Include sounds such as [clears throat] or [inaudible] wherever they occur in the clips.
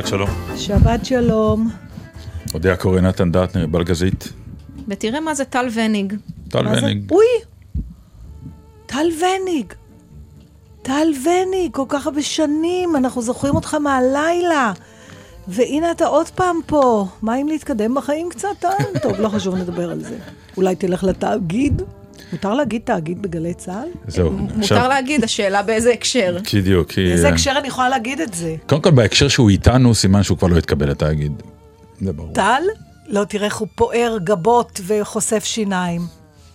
שבת שלום. שבת שלום. אודיה קורא נתן דטנר, בלגזית. ותראה מה זה טל וניג. טל מה זה? וניג. אוי! טל וניג. טל וניג, כל כך הרבה שנים, אנחנו זוכרים אותך מהלילה. והנה אתה עוד פעם פה. מה אם להתקדם בחיים קצת, טל? טוב, לא חשוב, נדבר על זה. אולי תלך לתאגיד? מותר להגיד תאגיד בגלי צה"ל? זהו. מותר להגיד, השאלה באיזה הקשר. [laughs] בדיוק. באיזה אה, הקשר אני יכולה להגיד את זה? קודם כל, בהקשר שהוא איתנו, סימן שהוא כבר לא יתקבל לתאגיד. זה ברור. טל? לא, תראה איך הוא פוער גבות וחושף שיניים.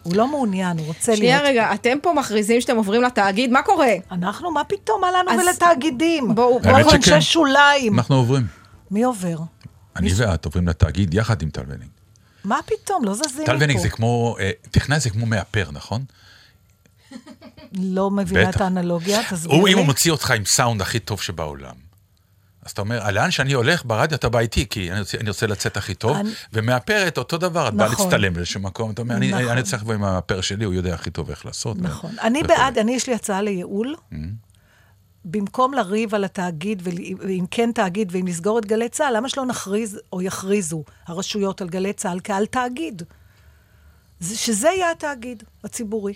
הוא לא מעוניין, הוא רוצה שנייה להיות... רגע, אתם פה מכריזים שאתם עוברים לתאגיד, מה קורה? אנחנו, מה פתאום, מה לנו אז- ולתאגידים? בואו, אנחנו האמת אנשי. שוליים. אנחנו עוברים. מי עובר? אני ואת עוברים לתאגיד יחד עם טל וניג. מה פתאום, לא זזים טל וניג מפה. זה כמו, אה, טכנאי זה כמו מאפר, נכון? לא מבינה את. האנלוגיה, תסביר הוא, אם לי. הוא מוציא אותך עם סאונד הכי טוב שבעולם. אז אתה אומר, לאן שאני הולך ברדיו אתה בא איתי, כי אני רוצה, אני רוצה לצאת הכי טוב, אני- ומאפרת אותו דבר, את באה נכון. להצטלם באיזשהו מקום, אתה אומר, אני, נכון. אני צריך לבוא עם המאפר שלי, הוא יודע הכי טוב איך לעשות. נכון. ו- אני וכו'. בעד, אני יש לי הצעה לייעול. Mm-hmm. במקום לריב על התאגיד, ואם כן תאגיד, ואם נסגור את גלי צה"ל, למה שלא נכריז או יכריזו הרשויות על גלי צה"ל כעל תאגיד? זה- שזה יהיה התאגיד הציבורי,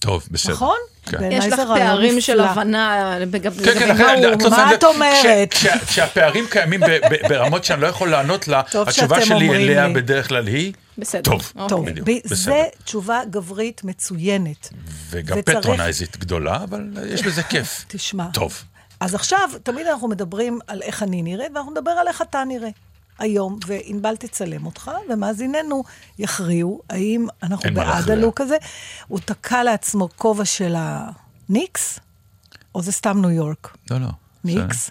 טוב, בסדר. נכון? כן. יש לך פערים של. הבנה בגב- כן, לגבי כן, מה מה את אומרת? כש- כש- כשהפערים קיימים ב- ב- ברמות שאני לא יכול לענות לה, התשובה שלי אליה לי. בדרך כלל היא, בסדר. טוב. אוקיי. טוב, בדיוק, ב- בסדר. זה תשובה גברית מצוינת. וגם וצריך- פטרונייזית גדולה, אבל יש בזה כיף. [laughs] תשמע. טוב. אז עכשיו, תמיד אנחנו מדברים על איך אני נראית, ואנחנו נדבר על איך אתה נראה. היום, וענבל תצלם אותך, ומאזיננו יכריעו האם אנחנו בעד. הלוק הזה. הוא תקע לעצמו כובע של הניקס, או זה סתם ניו יורק? לא, לא. ניקס?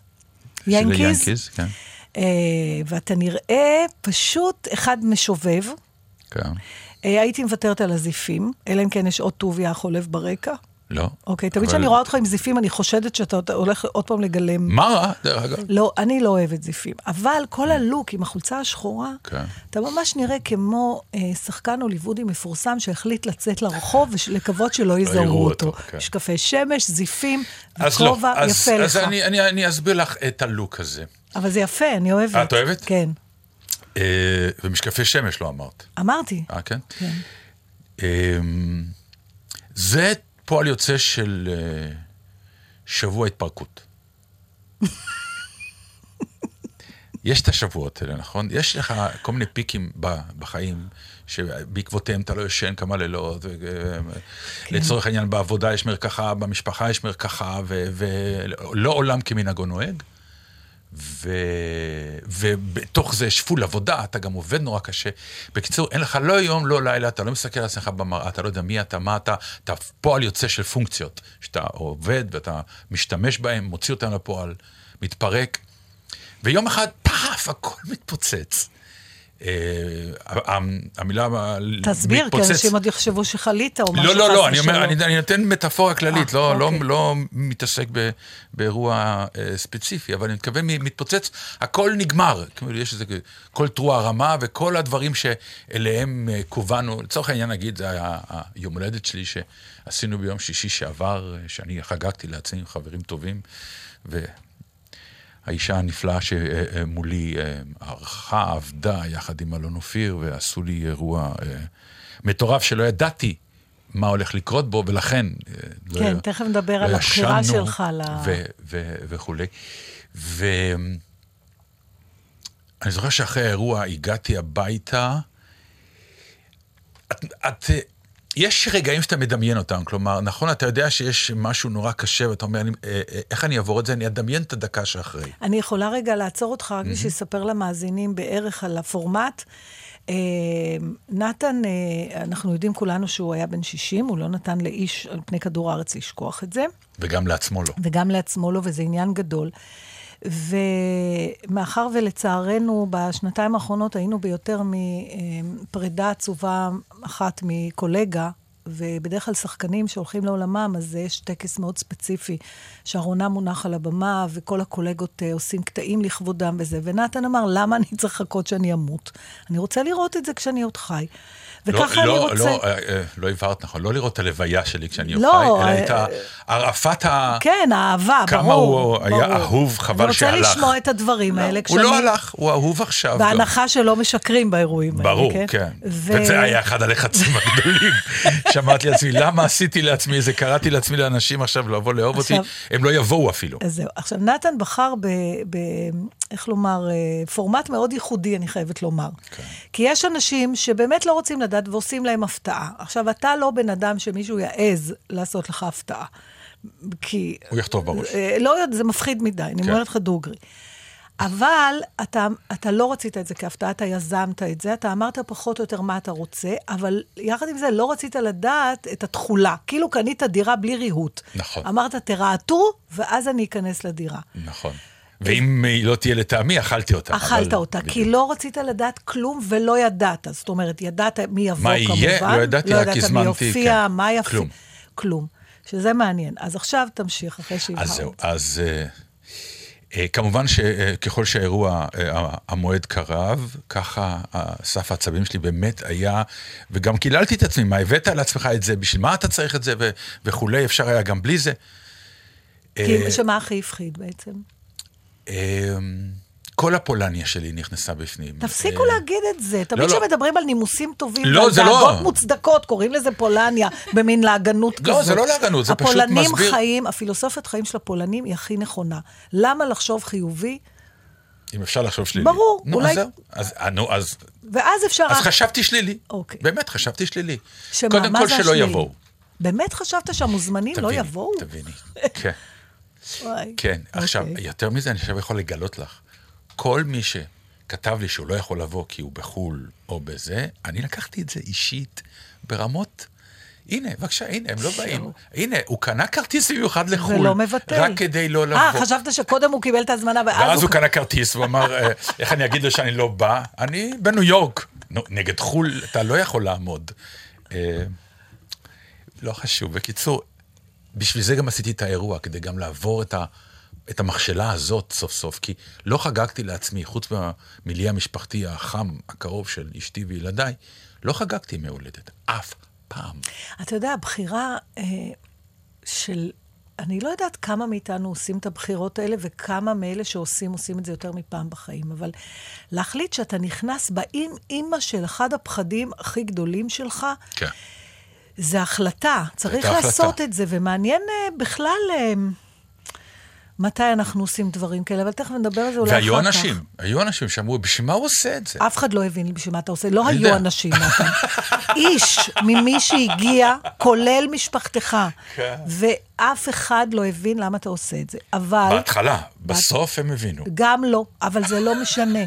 ינקיז? ינקיז, כן. אה, ואתה נראה פשוט אחד משובב. כן. אה, הייתי מוותרת על הזיפים, אלא אם כן יש עוד טוביה חולב ברקע. לא. אוקיי, תמיד כשאני רואה אותך עם זיפים, אני חושדת שאתה הולך עוד פעם לגלם. מה רע, דרך אגב? לא, אני לא אוהבת זיפים. אבל כל הלוק עם החולצה השחורה, כן. אתה ממש נראה כמו אה, שחקן הוליוודי מפורסם שהחליט לצאת לרחוב ולקוות שלא יזהו יראו אותו. אותו, כן. משקפי שמש, זיפים, אז לא, וכובע, אז, יפה אז לך. אני, אני, אני אסביר לך את הלוק הזה. אבל זה יפה, אני אוהבת. את אוהבת? כן. אה, ומשקפי שמש לא אמרת. אמרתי. אה, כן? כן. אה, זה פועל יוצא של אה, שבוע התפרקות. [laughs] יש את השבועות האלה, נכון? יש לך כל מיני פיקים בחיים, שבעקבותיהם אתה לא ישן כמה לילות, ו- כן. לצורך העניין בעבודה יש מרקחה, במשפחה יש מרקחה, ולא עולם כמנהגו נוהג. ו... ובתוך זה שפול עבודה, אתה גם עובד נורא קשה. בקיצור, אין לך לא יום, לא לילה, אתה לא מסתכל על עצמך במראה, אתה לא יודע מי אתה, מה אתה, אתה פועל יוצא של פונקציות, שאתה עובד ואתה משתמש בהן, מוציא אותן לפועל, מתפרק, ויום אחד, פאף, הכל מתפוצץ. אה, המ- המילה תסביר, כי אנשים עוד יחשבו שחלית או משהו לא, לא, לא, אני אומר. אני, נותן מטאפורה כללית, אה, לא, לא, אוקיי. לא מתעסק באירוע אה, ספציפי, אבל אני מתכוון מתפוצץ, הכל נגמר. כאילו, יש איזה, כל תרועה רמה וכל הדברים שאליהם כוונו, לצורך העניין נגיד, זה היה היום הולדת שלי שעשינו ביום שישי שעבר, שאני חגגתי לעצמי עם חברים טובים. האישה הנפלאה שמולי אה, ערכה, עבדה יחד עם אלון אופיר, ועשו לי אירוע אה, מטורף שלא ידעתי מה הולך לקרות בו, ולכן... אה, לא כן, י- תכף נדבר לא על הבחירה שלך ל... ו- ו- וכולי. ואני זוכר שאחרי האירוע הגעתי הביתה, את, את, יש רגעים שאתה מדמיין אותם, כלומר, נכון, אתה יודע שיש משהו נורא קשה, ואתה אומר, אני, אה, אה, איך אני אעבור את זה? אני אדמיין את הדקה שאחרי. אני יכולה רגע לעצור אותך רק בשביל לספר למאזינים בערך על הפורמט. אה, נתן, אה, אנחנו יודעים כולנו שהוא היה בן 60, הוא לא נתן לאיש על פני כדור הארץ לשכוח את זה, וגם לעצמו לא. וגם לעצמו לא, וזה עניין גדול. ומאחר ולצערנו בשנתיים האחרונות היינו ביותר מפרידה עצובה אחת מקולגה, ובדרך כלל שחקנים שהולכים לעולמם, אז יש טקס מאוד ספציפי, שארונה מונח על הבמה, וכל הקולגות אה, עושים קטעים לכבודם וזה. ונתן אמר, למה אני צריך לחכות שאני אמות? אני רוצה לראות את זה כשאני עוד חי. וככה לא, אני לא, רוצה... לא, אה, אה, לא הבהרת נכון, לא לראות את הלוויה שלי כשאני לא, חי, אלא אה, את ה- הרעפת ה... כן, האהבה, כמה ברור. הוא היה ברור. אהוב, חבל אני שהלך. רוצה לשמוע את הדברים האלה הוא כשאני... לא הלך, הוא אהוב עכשיו. בהנחה שלא משקרים באירועים האלה, ברור, כן? כן. ו- וזה היה אחד הלחצים הגדולים. [laughs] שאמרתי לעצמי, למה עשיתי לעצמי איזה, קראתי לעצמי לאנשים עכשיו לבוא לאהוב אותי, הם לא יבואו אפילו. אז זהו. עכשיו, נתן בחר ב... ב איך לומר, פורמט מאוד ייחודי, אני חייבת לומר. כן. כי יש אנשים שבאמת לא רוצים לדעת ועושים להם הפתעה. עכשיו, אתה לא בן אדם שמישהו יעז לעשות לך הפתעה. כי... הוא יכתוב בראש. אה, לא יודעת, זה מפחיד מדי, אני כן. אומרת לך דוגרי. אבל אתה, אתה לא רצית את זה כהפתעה, אתה יזמת את זה, אתה אמרת פחות או יותר מה אתה רוצה, אבל יחד עם זה לא רצית לדעת את התכולה. כאילו קנית דירה בלי ריהוט. נכון. אמרת, תרהטו, ואז אני אכנס לדירה. נכון. ואם היא לא תהיה לטעמי, אכלתי אותה. אכלת אבל- אותה, כי. לא רצית לדעת כלום ולא ידעת. זאת אומרת, ידעת מי יבוא מה כמובן. יהיה? לא ידעתי, רק הזמנתי, מי יופיע, כן. מה יפי... כלום. כלום. שזה מעניין. אז עכשיו תמשיך, אחרי שהבהרת. אז זהו, אז אה, אה, כמובן שככל שהאירוע, אה, המועד קרב, ככה סף העצבים שלי באמת היה, וגם קיללתי את עצמי, מה הבאת על עצמך את זה, בשביל מה אתה צריך את זה וכולי, אפשר היה גם בלי זה. כי שמה הכי הפחיד בעצם? אה, כל הפולניה שלי נכנסה בפנים. תפסיקו אה, להגיד את זה. תמיד לא. כשמדברים על נימוסים טובים, לא, זה לא. דאגות מוצדקות, קוראים לזה פולניה, במין להגנות כזאת. לא, זה לא להגנות, זה פשוט הפולנים מסביר- חיים, הפילוסופית חיים של הפולנים היא הכי נכונה. למה לחשוב חיובי? אם אפשר לחשוב שלילי. ברור, נו, אולי- אז אה, נו, אז, ואז אפשר... אז חשבתי שלילי. אוקיי. באמת, חשבתי שלילי. שמה, קודם מה כל זה שלא השלילי? יבואו. באמת חשבת שהמוזמנים לא תביני, יבואו? תביני. כן. [laughs] וואי. כן, עכשיו, אוקיי. יותר מזה, אני עכשיו יכול לגלות לך. כל מי שכתב לי שהוא לא יכול לבוא כי הוא בחו"ל או בזה, אני לקחתי את זה אישית ברמות... הנה, בבקשה, הנה, הם לא באים. הנה, הוא קנה כרטיס במיוחד לחו"ל. ולא מבטל. רק כדי לא לבוא. אה, חשבת שקודם הוא קיבל את ההזמנה ואז ואז הוא... קנה כרטיס, הוא אמר, "אה, [laughs] איך אני אגיד לו שאני לא בא? אני בניו יורק. נגד חו"ל אתה לא יכול לעמוד. אה, לא חשוב. בקיצור, בשביל זה גם עשיתי את האירוע, כדי גם לעבור את, ה, את המכשלה הזאת סוף סוף, כי לא חגגתי לעצמי, חוץ מהמילי המשפחתי החם, הקרוב של אשתי וילדיי, לא חגגתי ימי הולדת, אף פעם. אתה יודע, הבחירה אה, של... אני לא יודעת כמה מאיתנו עושים את הבחירות האלה, וכמה מאלה שעושים, עושים את זה יותר מפעם בחיים, אבל להחליט שאתה נכנס באם אימא של אחד הפחדים הכי גדולים שלך, כן. זה החלטה. צריך לעשות החלטה. את זה, ומעניין אה, בכלל אה, מתי אנחנו עושים דברים כאלה, אבל תכף נדבר על זה אולי אחר כך. והיו אנשים, היו אנשים שאמרו, בשביל מה הוא עושה את זה? אף אחד לא הבין בשביל מה אתה עושה, לא היו. אנשים, נתן. [laughs] איש ממי שהגיע, כולל משפחתך, כן. ואף אחד לא הבין למה אתה עושה את זה. אבל, בהתחלה, בסוף הם הבינו. גם לא, אבל זה לא משנה.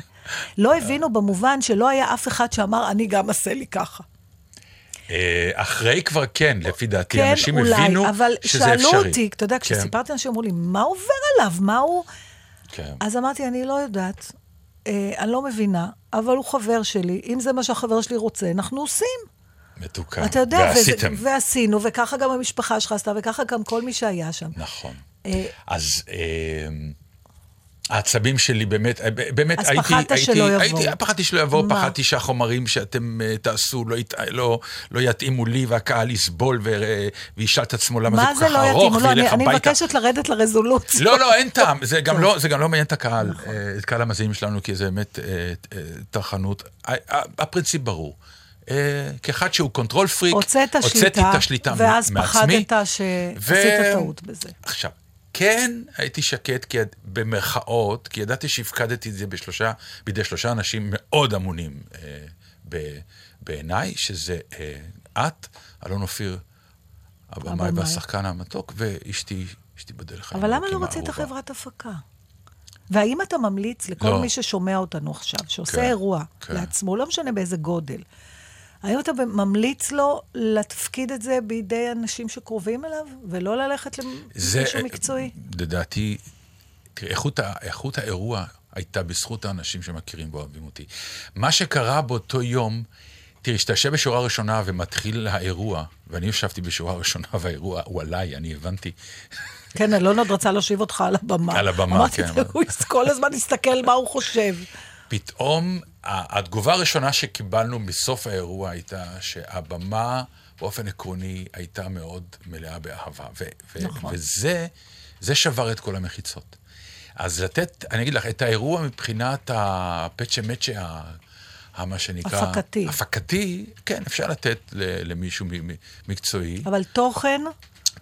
לא הבינו במובן שלא היה אף אחד שאמר, אני גם אעשה לי ככה. אה, אחרי כבר כן, לפי דעתי, כן, אנשים אולי, הבינו אבל שזה אפשרי. שאלו אותי, אתה יודע, כן, כשסיפרתי לאנשים, אמרו לי, מה עובר עליו? מה הוא... כן. אז אמרתי, אני לא יודעת, אה, אני לא מבינה, אבל הוא חבר שלי, אם זה מה שהחבר שלי רוצה, אנחנו עושים. מתוקה. אתה יודע, ועשיתם. וזה, ועשינו, וככה גם המשפחה שלך עשתה, וככה גם כל מי שהיה שם. נכון. אה, אז אה, העצבים שלי באמת, אה, באמת אז הייתי... פחדת הייתי- שלא יבואו. הייתי, פחדתי שלא יבואו, מה? פחדתי שהחומרים שאתם אה, תעשו לא, ית, לא, לא יתאימו לי, והקהל יסבול ו, וישאל את עצמו למה מה זה כל לא כך יתאים? ארוך, לא, אני, וילך אני הביתה. מבקשת לרדת לרזולוציה. לא, לא, אין טעם. זה גם. לא, זה גם לא מעניין את הקהל, אה, את קהל המאזינים שלנו, כי זה באמת אה, אה, טרחנות. הפרינציפ ברור. אה, כאחד שהוא control freak, הוצאת הוצאתי את השליטה ואז מעצמי. פחדת שעשית טעות בזה. עכשיו, כן הייתי שקט, כי במרכאות, כי ידעתי שהפקדתי את זה בשלושה, בידי שלושה אנשים מאוד אמונים אה, ב, בעיניי, שזה אה, את, אלון אופיר, הבמאי. והשחקן המתוק, ואשתי, אשתי בדרך אבל למה לא רצית. חברת הפקה? והאם אתה ממליץ לכל לא. מי ששומע אותנו עכשיו, שעושה כן, אירוע כן. לעצמו, לא משנה באיזה גודל, האם אתה ממליץ לו לתפקיד את זה בידי אנשים שקרובים אליו, ולא ללכת זה, אה, למישהו מקצועי? לדעתי, תראה, איכות, איכות האירוע הייתה בזכות האנשים שמכירים ואוהבים אותי. מה שקרה באותו יום, תראי, כשאתה יושב בשורה ראשונה ומתחיל האירוע, ואני ישבתי בשורה ראשונה והאירוע הוא עליי, אני הבנתי. כן, אלון עוד רצה להושיב אותך על הבמה. על הבמה, אמרתי, כן. הוא כל הזמן הסתכל מה הוא חושב. פתאום, התגובה הראשונה שקיבלנו בסוף האירוע הייתה שהבמה, באופן עקרוני, הייתה מאוד מלאה באהבה. ו- נכון. וזה, זה שבר את כל המחיצות. אז לתת, אני אגיד לך, את האירוע מבחינת הפצ'ה מצ'ה, מה שנקרא... הפקתי. הפקתי, כן, אפשר לתת למישהו מקצועי. אבל תוכן,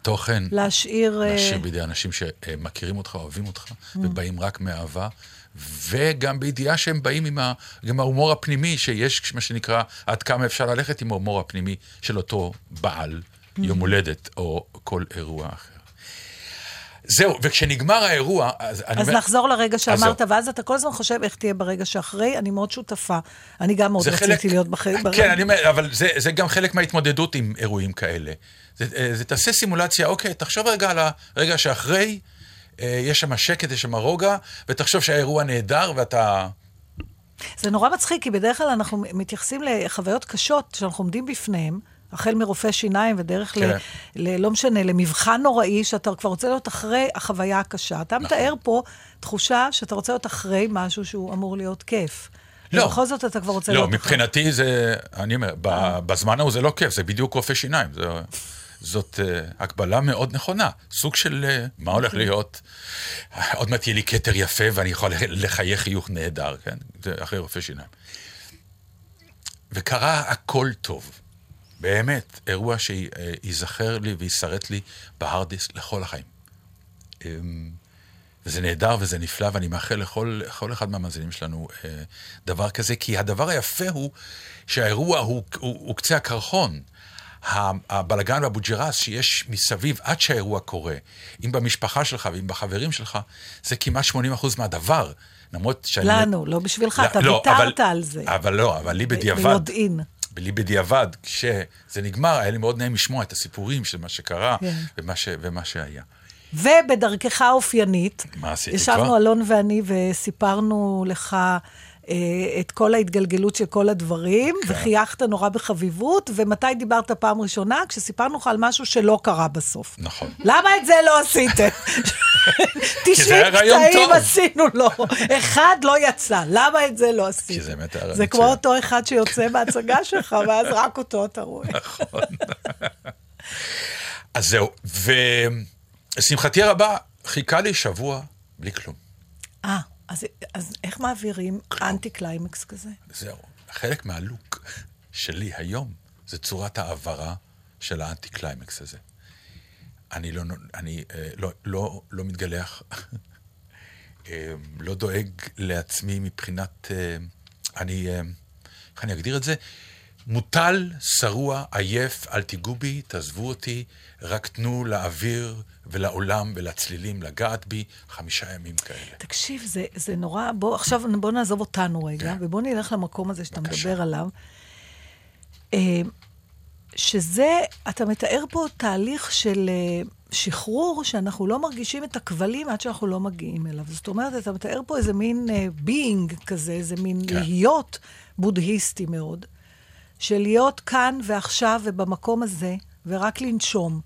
תוכן, להשאיר... אה, להשאיר בידי אנשים שמכירים אותך, אוהבים אותך, ובאים רק מאהבה, וגם בידיעה שהם באים עם ה- עם ההומור הפנימי, שיש מה שנקרא, עד כמה אפשר ללכת עם ההומור הפנימי של אותו בעל יום הולדת, או כל אירוע אחר. זהו, וכשנגמר האירוע, אז אני אז אומר- נחזור לרגע שאמרת, זהו. ואז אתה כל הזמן חושב איך תהיה ברגע שאחרי, אני מאוד שותפה. אני גם מאוד רציתי חלק, להיות בחיים. כן, אני אומר, אבל זה, זה גם חלק מההתמודדות עם אירועים כאלה. זה, אה, זה תעשה סימולציה, אוקיי, תחשוב רגע על הרגע שאחרי, יש שם שקט, יש שם רוגע, ותחשוב שהאירוע נהדר ואתה... זה נורא מצחיק, כי בדרך כלל אנחנו מתייחסים לחוויות קשות שאנחנו עומדים בפניהן, החל מרופא שיניים ודרך ל, כן. ל... לא משנה, למבחן נוראי, שאתה כבר רוצה להיות אחרי החוויה הקשה. אתה מתאר פה תחושה שאתה רוצה להיות אחרי משהו שהוא אמור להיות כיף. לא. ובכל זאת אתה כבר רוצה לא, להיות אחרי. מבחינתי זה, אני אומר, בזמן ההוא זה לא כיף, זה בדיוק רופא שיניים. זה, זאת uh, הקבלה מאוד נכונה. סוג של uh, מה הולך להיות, עוד מעט יהיה לי כתר יפה ואני יכול לחייך חיוך נהדר, כן? זה אחרי רופא שיניים. וקרה הכל טוב. באמת, אירוע שייזכר לי ויישרט לי בהארד דיסק לכל החיים. אמ, וזה נהדר וזה נפלא, ואני מאחל לכל, לכל אחד מהמאזינים שלנו אה, דבר כזה, כי הדבר היפה הוא שהאירוע הוא, הוא, הוא קצה הקרחון. הבלגן והבוג'רס שיש מסביב עד שהאירוע קורה, אם במשפחה שלך ואם בחברים שלך, זה כמעט 80% מהדבר. למרות שאני... לנו, לא בשבילך, לא, אתה לא, ויתרת אבל- על זה. אבל לא, אבל לי בדיעבד. ביודעין. לי בדיעבד, כשזה נגמר, היה לי מאוד נעים לשמוע את הסיפורים של מה שקרה כן. ומה, ש, ומה שהיה. ובדרכך האופיינית, מה עשיתי ישבנו כבר? אלון ואני וסיפרנו לך את כל ההתגלגלות של כל הדברים, כן. וחייכת נורא בחביבות, ומתי דיברת פעם ראשונה? כשסיפרנו לך על משהו שלא קרה בסוף. נכון. למה את זה לא עשיתם? [laughs] זה 90 היה רעיון קטעים. עשינו לו, אחד לא יצא, למה את זה לא עשיתם? כי זה באמת היה רעיון זה כמו. אותו אחד שיוצא מההצגה שלך, ואז רק אותו אתה רואה. נכון. אז זהו, ולשמחתי הרבה, חיכה לי שבוע בלי כלום. אה, אז, אז איך מעבירים אנטי קליימקס כזה? זהו. חלק מהלוק שלי היום זה צורת ההעברה של האנטי קליימקס הזה. אני לא, אני, אה, לא, לא, לא מתגלח, [laughs] אה, לא דואג לעצמי מבחינת, אה, אני, אה, איך אני אגדיר את זה? מוטל, שרוע, עייף, אל תיגעו בי, תעזבו אותי, רק תנו לאוויר ולעולם ולצלילים לגעת בי חמישה ימים כאלה. תקשיב, זה, זה נורא, בוא, עכשיו בוא נעזוב אותנו רגע, כן. ובוא נלך למקום הזה שאתה בבקשה. מדבר עליו. אה, שזה, אתה מתאר פה תהליך של אה, שחרור, שאנחנו לא מרגישים את הכבלים עד שאנחנו לא מגיעים אליו. זאת אומרת, אתה מתאר פה איזה מין being כזה, איזה מין כן. להיות בודהיסטי מאוד, של להיות כאן ועכשיו ובמקום הזה, ורק לנשום.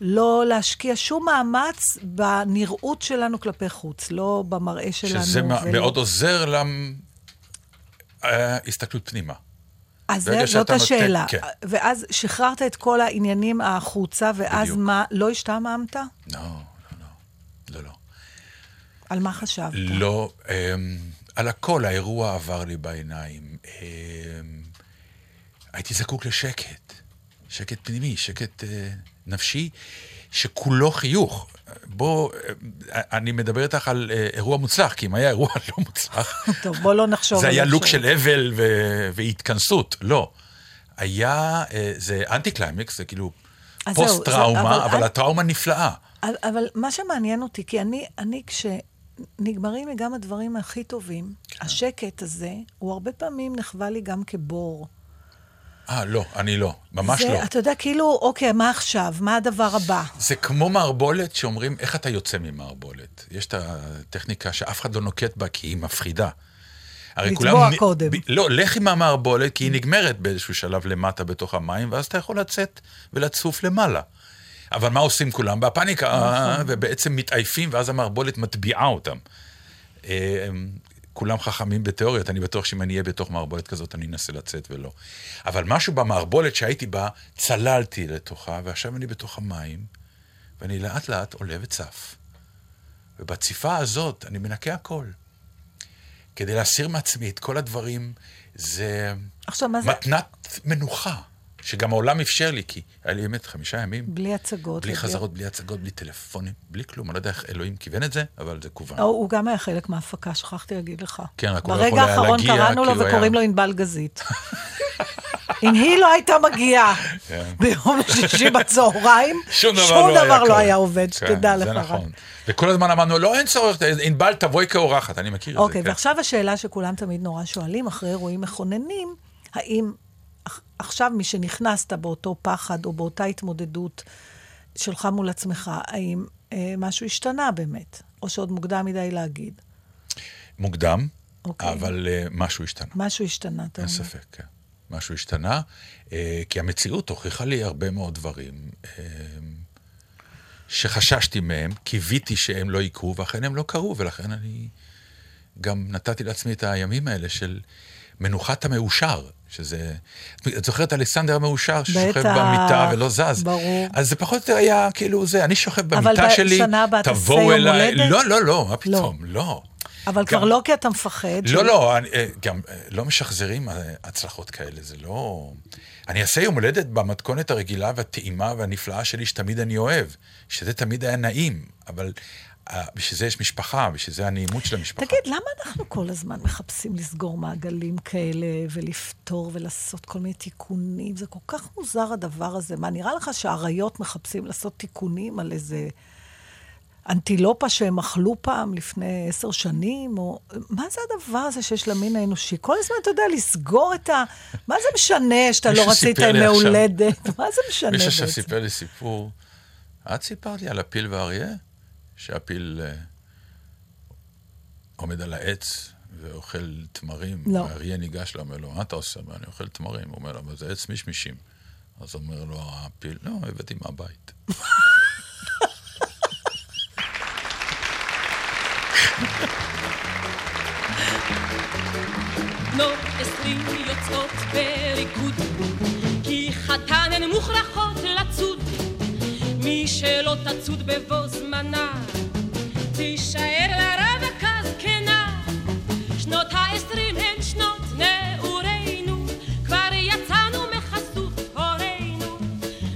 לא להשקיע שום מאמץ בנראות שלנו כלפי חוץ, לא במראה שלנו. שזה ולא- מאוד עוזר להסתכלות פנימה. אז זה, זאת שאתה נותן- השאלה. כן. ואז שחררת את כל העניינים החוצה, ואז בדיוק. מה, לא השתעממת? לא, לא, לא, לא, לא. על מה חשבת? לא, אמ, על הכל האירוע עבר לי בעיניים. אמ, הייתי זקוק לשקט, שקט פנימי, שקט אה, נפשי, שכולו חיוך. בוא, אה, אני מדבר איתך על אה, אירוע מוצלח, כי אם היה אירוע [laughs] לא מוצלח, [laughs] טוב, בוא לא נחשוב זה היה לוק. של אבל ו- והתכנסות, לא. היה, אה, זה אנטי קליימקס, זה כאילו אז זהו, פוסט זה- טראומה, אבל אבל הטראומה נפלאה. אבל, אבל מה שמעניין אותי, כי אני, אני כשנגמרים לי גם הדברים הכי טובים, כן. השקט הזה, הוא הרבה פעמים נחווה לי גם כבור. אה, לא, אני לא, ממש זה, לא. אתה יודע, כאילו, אוקיי, מה עכשיו? מה הדבר הבא? זה כמו מערבולת שאומרים, איך אתה יוצא ממערבולת? יש את הטכניקה שאף אחד לא נוקט בה כי היא מפחידה. הרי לצבוע כולם... קודם. ב- לא, לך עם המערבולת, כי היא נגמרת באיזשהו שלב למטה בתוך המים, ואז אתה יכול לצאת ולצוף למעלה. אבל מה עושים כולם? בפאניקה, אה, ובעצם מתעייפים, ואז המערבולת מטביעה אותם. כולם חכמים בתיאוריות, אני בטוח שאם אני אהיה בתוך מערבולת כזאת, אני אנסה לצאת ולא. אבל משהו במערבולת שהייתי בה, צללתי לתוכה, ועכשיו אני בתוך המים, ואני לאט לאט עולה וצף. ובציפה הזאת אני מנקה הכל. כדי להסיר מעצמי את כל הדברים, זה עכשיו, מה זה? מתנת מנוחה, שגם העולם אפשר לי, כי היה לי באמת חמישה ימים, בלי הצגות. בלי חזרות, בלי הצגות, בלי טלפונים, בלי כלום. אני לא יודע איך אלוהים כיוון את זה, אבל זה כוון. אה, הוא גם היה חלק מההפקה, שכחתי להגיד לך. כן, רק הוא לא ברגע יכול היה האחרון להגיע, קראנו כי לו הוא היה- וקוראים לו ענבל גזית. אם היא לא הייתה מגיעה כן. ביום שישי בצהריים, [laughs] שום דבר שום לא היה דבר לא קורה. היה עובד, כן, שתדע לך. זה. נכון. וכל הזמן אמרנו, לא, אין צורך, ענבל, תבואי כאורחת, אני מכיר את זה. אוקיי, כן. ועכשיו השאלה שכולם תמיד נורא שואלים, אחרי אירועים מכוננים, האם עכשיו משנכנסת באותו פחד או באותה התמודדות שלך מול עצמך, האם אה, משהו השתנה באמת? או שעוד מוקדם מדי להגיד? מוקדם, אוקיי. אבל אה, משהו השתנה. משהו השתנה, אתה אין אומר. ספק, כן. משהו השתנה, אה, כי המציאות הוכיחה לי הרבה מאוד דברים אה, שחששתי מהם, קיוויתי שהם לא יקרו, ואכן הם לא קרו, ולכן אני גם נתתי לעצמי את הימים האלה של מנוחת המאושר, שזה... את זוכרת אלכסנדר המאושר, ששוכב בטח, במיטה ולא זז? ברור. אז זה פחות או יותר היה כאילו זה, אני שוכב אבל במיטה שלי, בשנה הבאה תעשה תבואו יום אליי. הולדת? לא, לא, לא, מה פתאום, לא. אבל כבר גם- לא כי אתה מפחד. לא, לא, אני, אה, גם אה, לא משחזרים אה, הצלחות כאלה, זה לא... אני אעשה יום הולדת במתכונת הרגילה והטעימה והנפלאה שלי, שתמיד אני אוהב, שזה תמיד היה נעים, אבל בשביל זה יש משפחה, בשביל זה הנעימות של המשפחה. תגיד, למה אנחנו כל הזמן מחפשים לסגור מעגלים כאלה ולפתור ולעשות כל מיני תיקונים? זה כל כך מוזר הדבר הזה. מה, נראה לך שהאריות מחפשים לעשות תיקונים על איזה אנטילופה שהם אכלו פעם לפני עשר שנים? או... מה זה הדבר הזה שיש למין האנושי? כל הזמן, אתה יודע, לסגור את ה... מה זה משנה שאתה לא מישהו רצית סיפר לי ימי עכשיו- הולדת? מה זה משנה מישהו בעצם? שסיפר לי סיפור, את סיפרת לי על הפיל והאריה? שהפיל אה, עומד על העץ ואוכל תמרים. לא. והאריה ניגש לו, אומר לו, מה אתה עושה? אני אוכל תמרים. הוא אומר לו, אבל זה עץ מישמישים. אז אומר לו הפיל, לא, הבאתי מהבית. בנות עשרים יוצאות בריקוד, כי חתן הן מוכרחות לצוד. מי שלא תצוד בבוא זמנה, תישאר לרווקה זקנה. שנות העשרים הן שנות נעורינו, כבר יצאנו מחסות הורינו.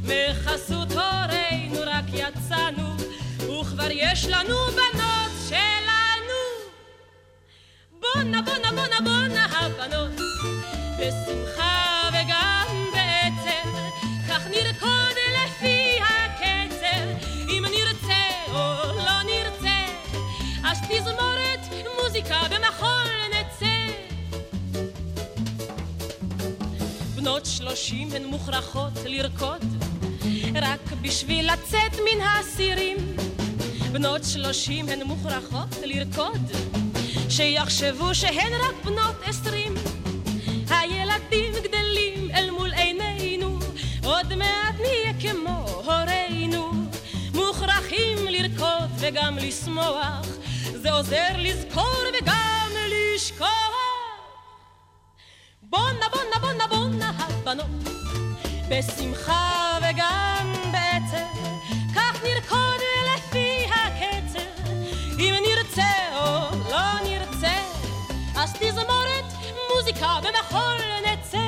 מחסות הורינו רק יצאנו, וכבר יש לנו בנות שלנו. בונה, בונה, בונה, בונה הבנות, בשמחה שלושים הן מוכרחות לרקוד, רק בשביל לצאת מן האסירים. בנות שלושים הן מוכרחות לרקוד, שיחשבו שהן רק בנות עשרים. הילדים גדלים אל מול עינינו, עוד מעט נהיה כמו הורינו. מוכרחים לרקוד וגם לשמוח, זה עוזר לזכור וגם לשכוח. בונה, בונה, בונה, בונה הבנות, בשמחה וגם בעצב, כך נרקוד לפי הקצב, אם נרצה או לא נרצה, אז תזמורת מוזיקה במחול נצא.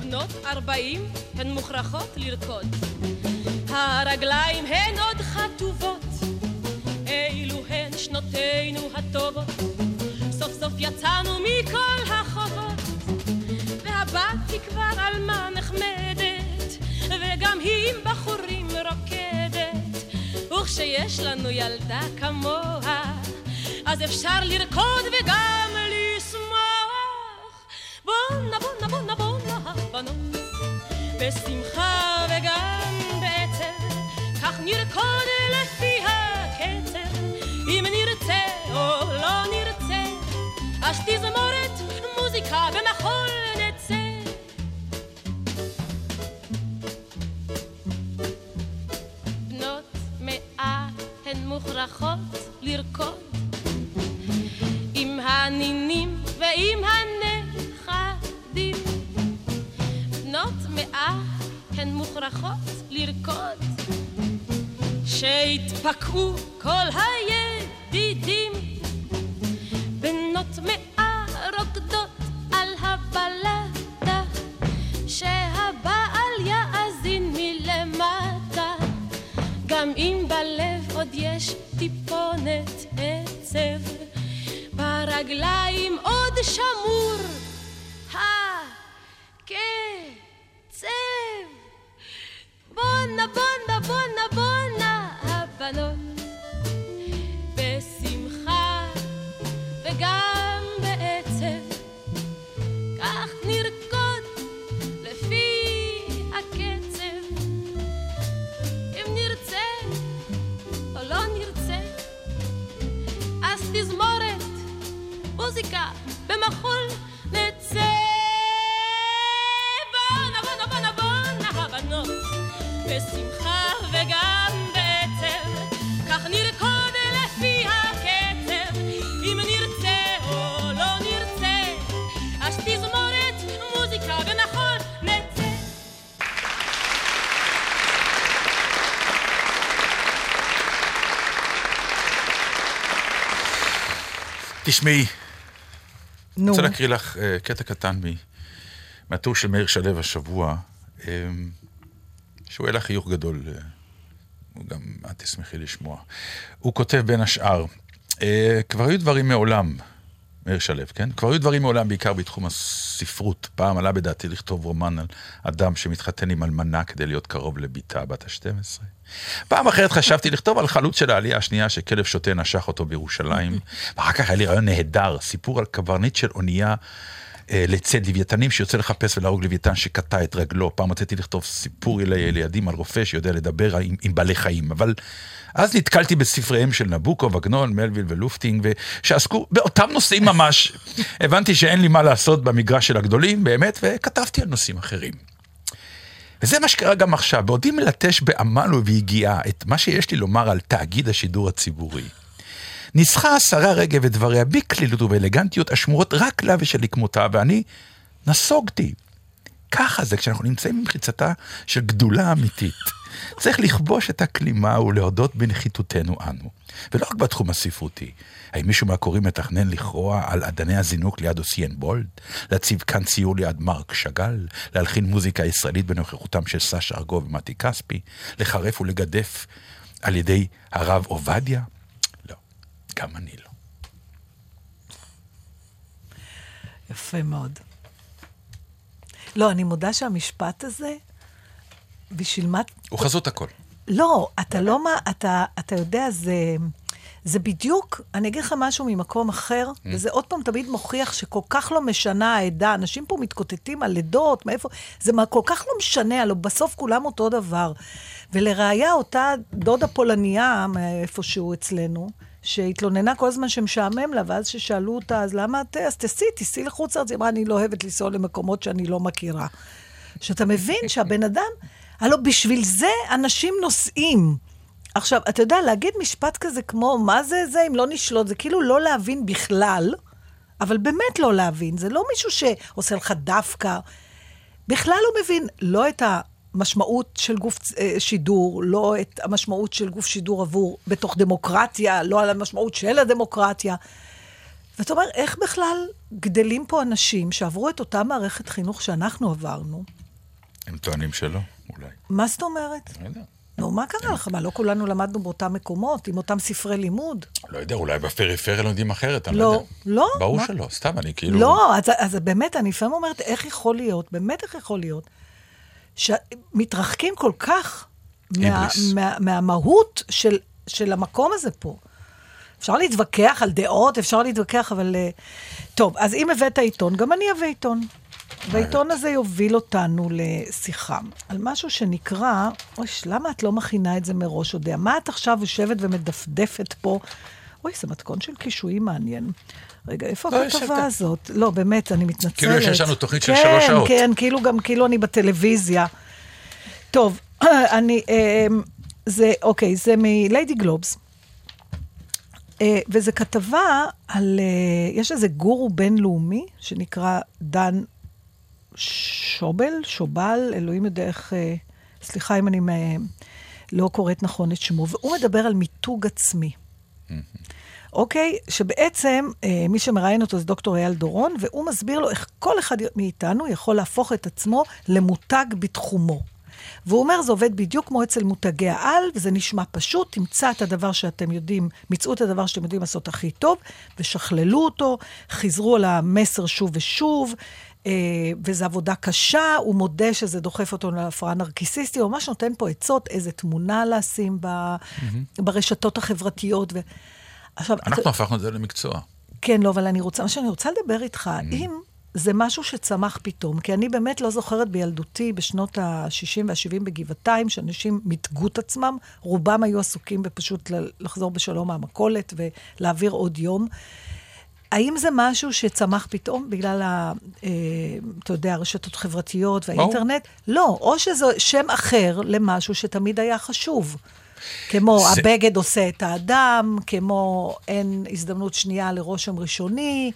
בנות ארבעים הן מוכרחות לרקוד, הרגליים הן עוד חטובות, אילו הן שנותינו הטובות, סוף סוף יצאנו מכל היא כבר עלמה נחמדת, וגם היא עם בחורים רוקדת, וכשיש לנו ילדה כמוה, אז אפשר לרקוד וגם לשמוח. בונה, בונה, בונה, בונה הבנות, בשמחה וגם בעצב, כך נרקוד לפי הקצב, אם נרצה או לא נרצה. אז תזמורת מוזיקה במחול לרקוד עם הנינים ועם הנכדים. בנות מאה הן מוכרחות לרקוד שהתפקעו תשמעי, אני נו, רוצה להקריא לך אה, קטע קטן מ- מהטור של מאיר שלו השבוע, אה, שהוא העלה חיוך גדול, הוא גם, את תשמחי לשמוע. הוא כותב בין השאר, אה, כבר היו דברים מעולם, מאיר שלו, כן? כבר היו דברים מעולם, בעיקר בתחום הספרות. פעם עלה בדעתי לכתוב רומן על אדם שמתחתן עם אלמנה כדי להיות קרוב לביתה בת ה-12. פעם אחרת חשבתי לכתוב על חלוץ של העלייה השנייה שכלב שוטה נשך אותו בירושלים. ואחר כך היה לי רעיון נהדר, סיפור על קברניט של אונייה אה, לצד לוויתנים שיוצא לחפש ולהרוג לוויתן שקטע את רגלו. פעם רציתי לכתוב סיפור לילדים על רופא שיודע לדבר עם, עם בעלי חיים, אבל אז נתקלתי בספריהם של נבוקוב, עגנון, מלוויל ולופטינג, שעסקו באותם נושאים ממש. [laughs] הבנתי שאין לי מה לעשות במגרש של הגדולים, באמת, וכתבתי על נושאים אחרים. וזה מה שקרה גם עכשיו, בעודי מלטש בעמל וביגיעה את מה שיש לי לומר על תאגיד השידור הציבורי. ניסחה השרה רגב את דבריה בקלילות ובאלגנטיות השמורות רק לה ושלכמותה, ואני נסוגתי. ככה זה כשאנחנו נמצאים במחיצתה של גדולה אמיתית. צריך לכבוש את הכלימה ולהודות בנחיתותנו אנו. ולא רק בתחום הספרותי. האם מישהו מהקוראים מתכנן לכרוע על אדני הזינוק ליד אוסיין בולד? להציב כאן ציור ליד מרק שאגאל? להלחין מוזיקה ישראלית בנוכחותם של סשה ארגוב ומתי כספי? לחרף ולגדף על ידי הרב עובדיה? לא, גם אני לא. יפה מאוד. לא, אני מודה שהמשפט הזה, בשביל מה... הוא חזות הכל. לא, אתה לא מה... אתה, אתה יודע, זה... זה בדיוק, אני אגיד לך משהו ממקום אחר, Mm. וזה עוד פעם תמיד מוכיח שכל כך לא משנה העדה. אנשים פה מתקוטטים על לידות, מאיפה... זה מה, כל כך לא משנה, הלוא בסוף כולם אותו דבר. ולראיה, אותה דודה פולניה, מאיפשהו אצלנו, שהתלוננה כל הזמן שמשעמם לה, ואז ששאלו אותה, אז למה את... אז תסעי, תיסעי לחוץ לארץ. היא אמרה, אני לא אוהבת לנסוע למקומות שאני לא מכירה. שאתה מבין שהבן אדם, הלוא בשביל זה אנשים נוסעים. עכשיו, אתה יודע, להגיד משפט כזה כמו, מה זה זה אם לא נשלוט, זה כאילו לא להבין בכלל, אבל באמת לא להבין. זה לא מישהו שעושה לך דווקא. בכלל לא מבין לא את המשמעות של גוף אה, שידור, לא את המשמעות של גוף שידור עבור בתוך דמוקרטיה, לא על המשמעות של הדמוקרטיה. ואתה אומר, איך בכלל גדלים פה אנשים שעברו את אותה מערכת חינוך שאנחנו עברנו? הם טוענים שלא, אולי. מה זאת אומרת? לא יודע. נו, מה קרה לך? מה, לא כולנו למדנו באותם מקומות, עם אותם ספרי לימוד? לא יודע, אולי בפריפריה לומדים אחרת, אני לא לא, יודע. לא. ברור מה? שלא, סתם, אני כאילו... לא, אז באמת, אני לפעמים אומרת, איך יכול להיות, באמת איך יכול להיות, שמתרחקים כל כך מה, היבריס. מה, מהמהות של, של המקום הזה פה. אפשר להתווכח על דעות, אפשר להתווכח, אבל... אה, טוב, אז אם הבאת עיתון, גם אני אביא עיתון. והעיתון הזה יוביל אותנו לשיחה על משהו שנקרא, אוי, למה את לא מכינה את זה מראש, יודע? מה את עכשיו יושבת ומדפדפת פה, אוי, זה מתכון של קישואים מעניין. רגע, איפה לא, הכתבה. הזאת? לא, באמת, אני מתנצלת. כאילו יש לנו תוכנית של כן, שלוש שעות. כן, כאילו גם כאילו אני בטלוויזיה. טוב, [clears throat] אני, אה, זה, אוקיי, זה מליידי גלובס. אה, וזה כתבה על, אה, יש איזה גורו בינלאומי שנקרא דן שובל, שובל, אלוהים יודע איך, אה, סליחה אם אני אה, לא קוראת נכון את שמו, והוא מדבר על מיתוג עצמי. אוקיי? שבעצם אה, מי שמראיין אותו זה דוקטור אייל דורון, והוא מסביר לו איך כל אחד מאיתנו יכול להפוך את עצמו למותג בתחומו. והוא אומר, זה עובד בדיוק כמו אצל מותגי העל, וזה נשמע פשוט, תמצא את הדבר שאתם יודעים, מצאו את הדבר שאתם יודעים לעשות הכי טוב, ושכללו אותו, חזרו על המסר שוב ושוב, אה, וזו עבודה קשה, הוא מודה שזה דוחף אותו להפרעה נרקיסיסטית, הוא ממש נותן פה עצות, איזה תמונה לשים ב, ברשתות החברתיות. ו... עכשיו, אנחנו הפכנו את זה למקצוע. כן, לא, אבל אני רוצה, מה שאני רוצה לדבר איתך, אם זה משהו שצמח פתאום, כי אני באמת לא זוכרת בילדותי, בשנות ה-60 וה-70 בגבעתיים, שאנשים מיתגו את עצמם, רובם היו עסוקים בפשוט לחזור בשלום מהמכולת ולהעביר עוד יום. האם זה משהו שצמח פתאום בגלל, ה, אה, אתה יודע, הרשתות החברתיות והאינטרנט? לא, או שזה שם אחר למשהו שתמיד היה חשוב. כמו זה- הבגד עושה את האדם, כמו אין הזדמנות שנייה לרושם ראשוני.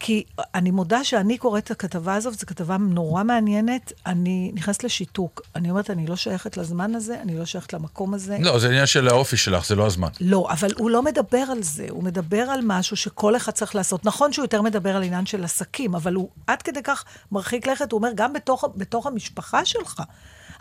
כי אני מודה שאני קוראת את הכתבה הזאת, זו כתבה נורא מעניינת, אני נכנסת לשיתוק. אני אומרת, אני לא שייכת לזמן הזה, אני לא שייכת למקום הזה. לא, זה עניין של האופי שלך, זה לא הזמן. לא, אבל הוא לא מדבר על זה, הוא מדבר על משהו שכל אחד צריך לעשות. נכון שהוא יותר מדבר על עניין של עסקים, אבל הוא עד כדי כך מרחיק לכת, הוא אומר, גם בתוך, בתוך המשפחה שלך,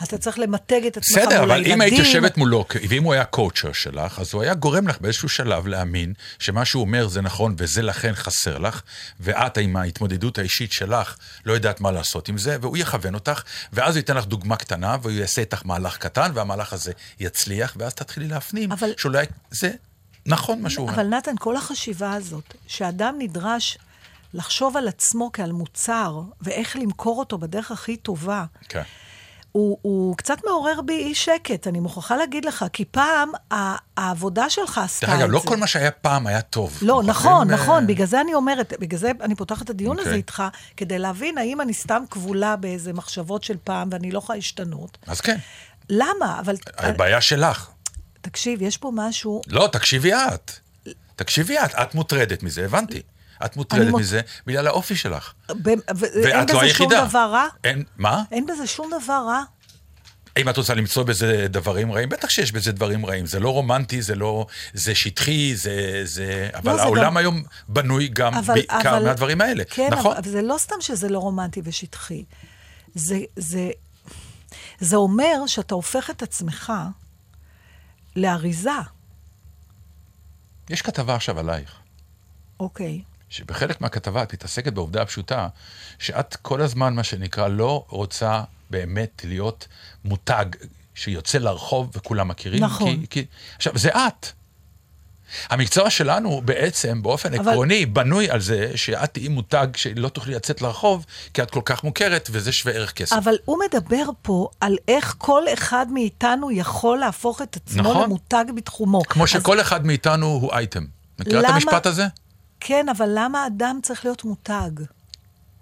אתה צריך למתג את עצמך מול בסדר, הילדים. אבל אם היית יושבת מולו, ואם הוא היה קואוצ'ר שלך, אז הוא היה גורם לך באיזשהו שלב להאמין שמה שהוא אומר זה נכון וזה לכן חסר לך, ואת עם ההתמודדות האישית שלך לא יודעת מה לעשות עם זה, והוא יכוון אותך, ואז הוא ייתן לך דוגמה קטנה, והוא יעשה איתך מהלך קטן, והמהלך הזה יצליח, ואז תתחילי להפנים אבל- שאולי זה נכון מה שהוא אומר. אבל נתן, כל החשיבה הזאת, שאדם נדרש לחשוב על עצמו כעל מוצר, ואיך למכור אותו בדרך הכי טובה, כן. הוא, הוא קצת מעורר בי אי שקט, אני מוכרחה להגיד לך, כי פעם העבודה שלך עשתה דרך את זה. אגב, לא כל מה שהיה פעם היה טוב. לא, מוכרחים, נכון, אה, נכון, בגלל זה אני אומרת, בגלל זה אני פותחת את הדיון הזה אוקיי. איתך, כדי להבין האם אני סתם כבולה באיזה מחשבות של פעם ואני לא יכולה להשתנות. אז כן, למה? אבל הבעיה שלך. תקשיב, יש פה משהו... לא, תקשיבי את. תקשיבי את, את מוטרדת מזה, הבנתי. את מוטרדת מוט- מזה בגלל האופי שלך. ב- ו- אין ואת לא בזה שום היחידה. דבר רע? אין, מה? אין בזה שום דבר רע. אם את רוצה למצוא בזה דברים רעים, בטח שיש בזה דברים רעים. זה לא רומנטי, זה לא... זה שטחי, זה... זה... אבל לא, זה העולם גם- היום בנוי גם אבל, בעיקר אבל, מהדברים האלה. כן, נכון? אבל זה לא סתם שזה לא רומנטי ושטחי. זה, זה, זה אומר שאתה הופך את עצמך לאריזה. יש כתבה עכשיו עלייך, אוקיי. שבחלק מהכתבה את מתעסקת בעובדה הפשוטה, שאת כל הזמן, מה שנקרא, לא רוצה באמת להיות מותג שיוצא לרחוב וכולם מכירים. נכון. כי, כי... עכשיו, זה את. המקצוע שלנו בעצם, באופן אבל- עקרוני, בנוי על זה שאת תהיי מותג שלא תוכלי לצאת לרחוב, כי את כל כך מוכרת, וזה שווה ערך כסף. אבל הוא מדבר פה על איך כל אחד מאיתנו יכול להפוך את עצמו נכון. למותג בתחומו. כמו אז שכל אחד מאיתנו הוא אייטם. מכירה את למה- המשפט הזה? כן, אבל למה אדם צריך להיות מותג?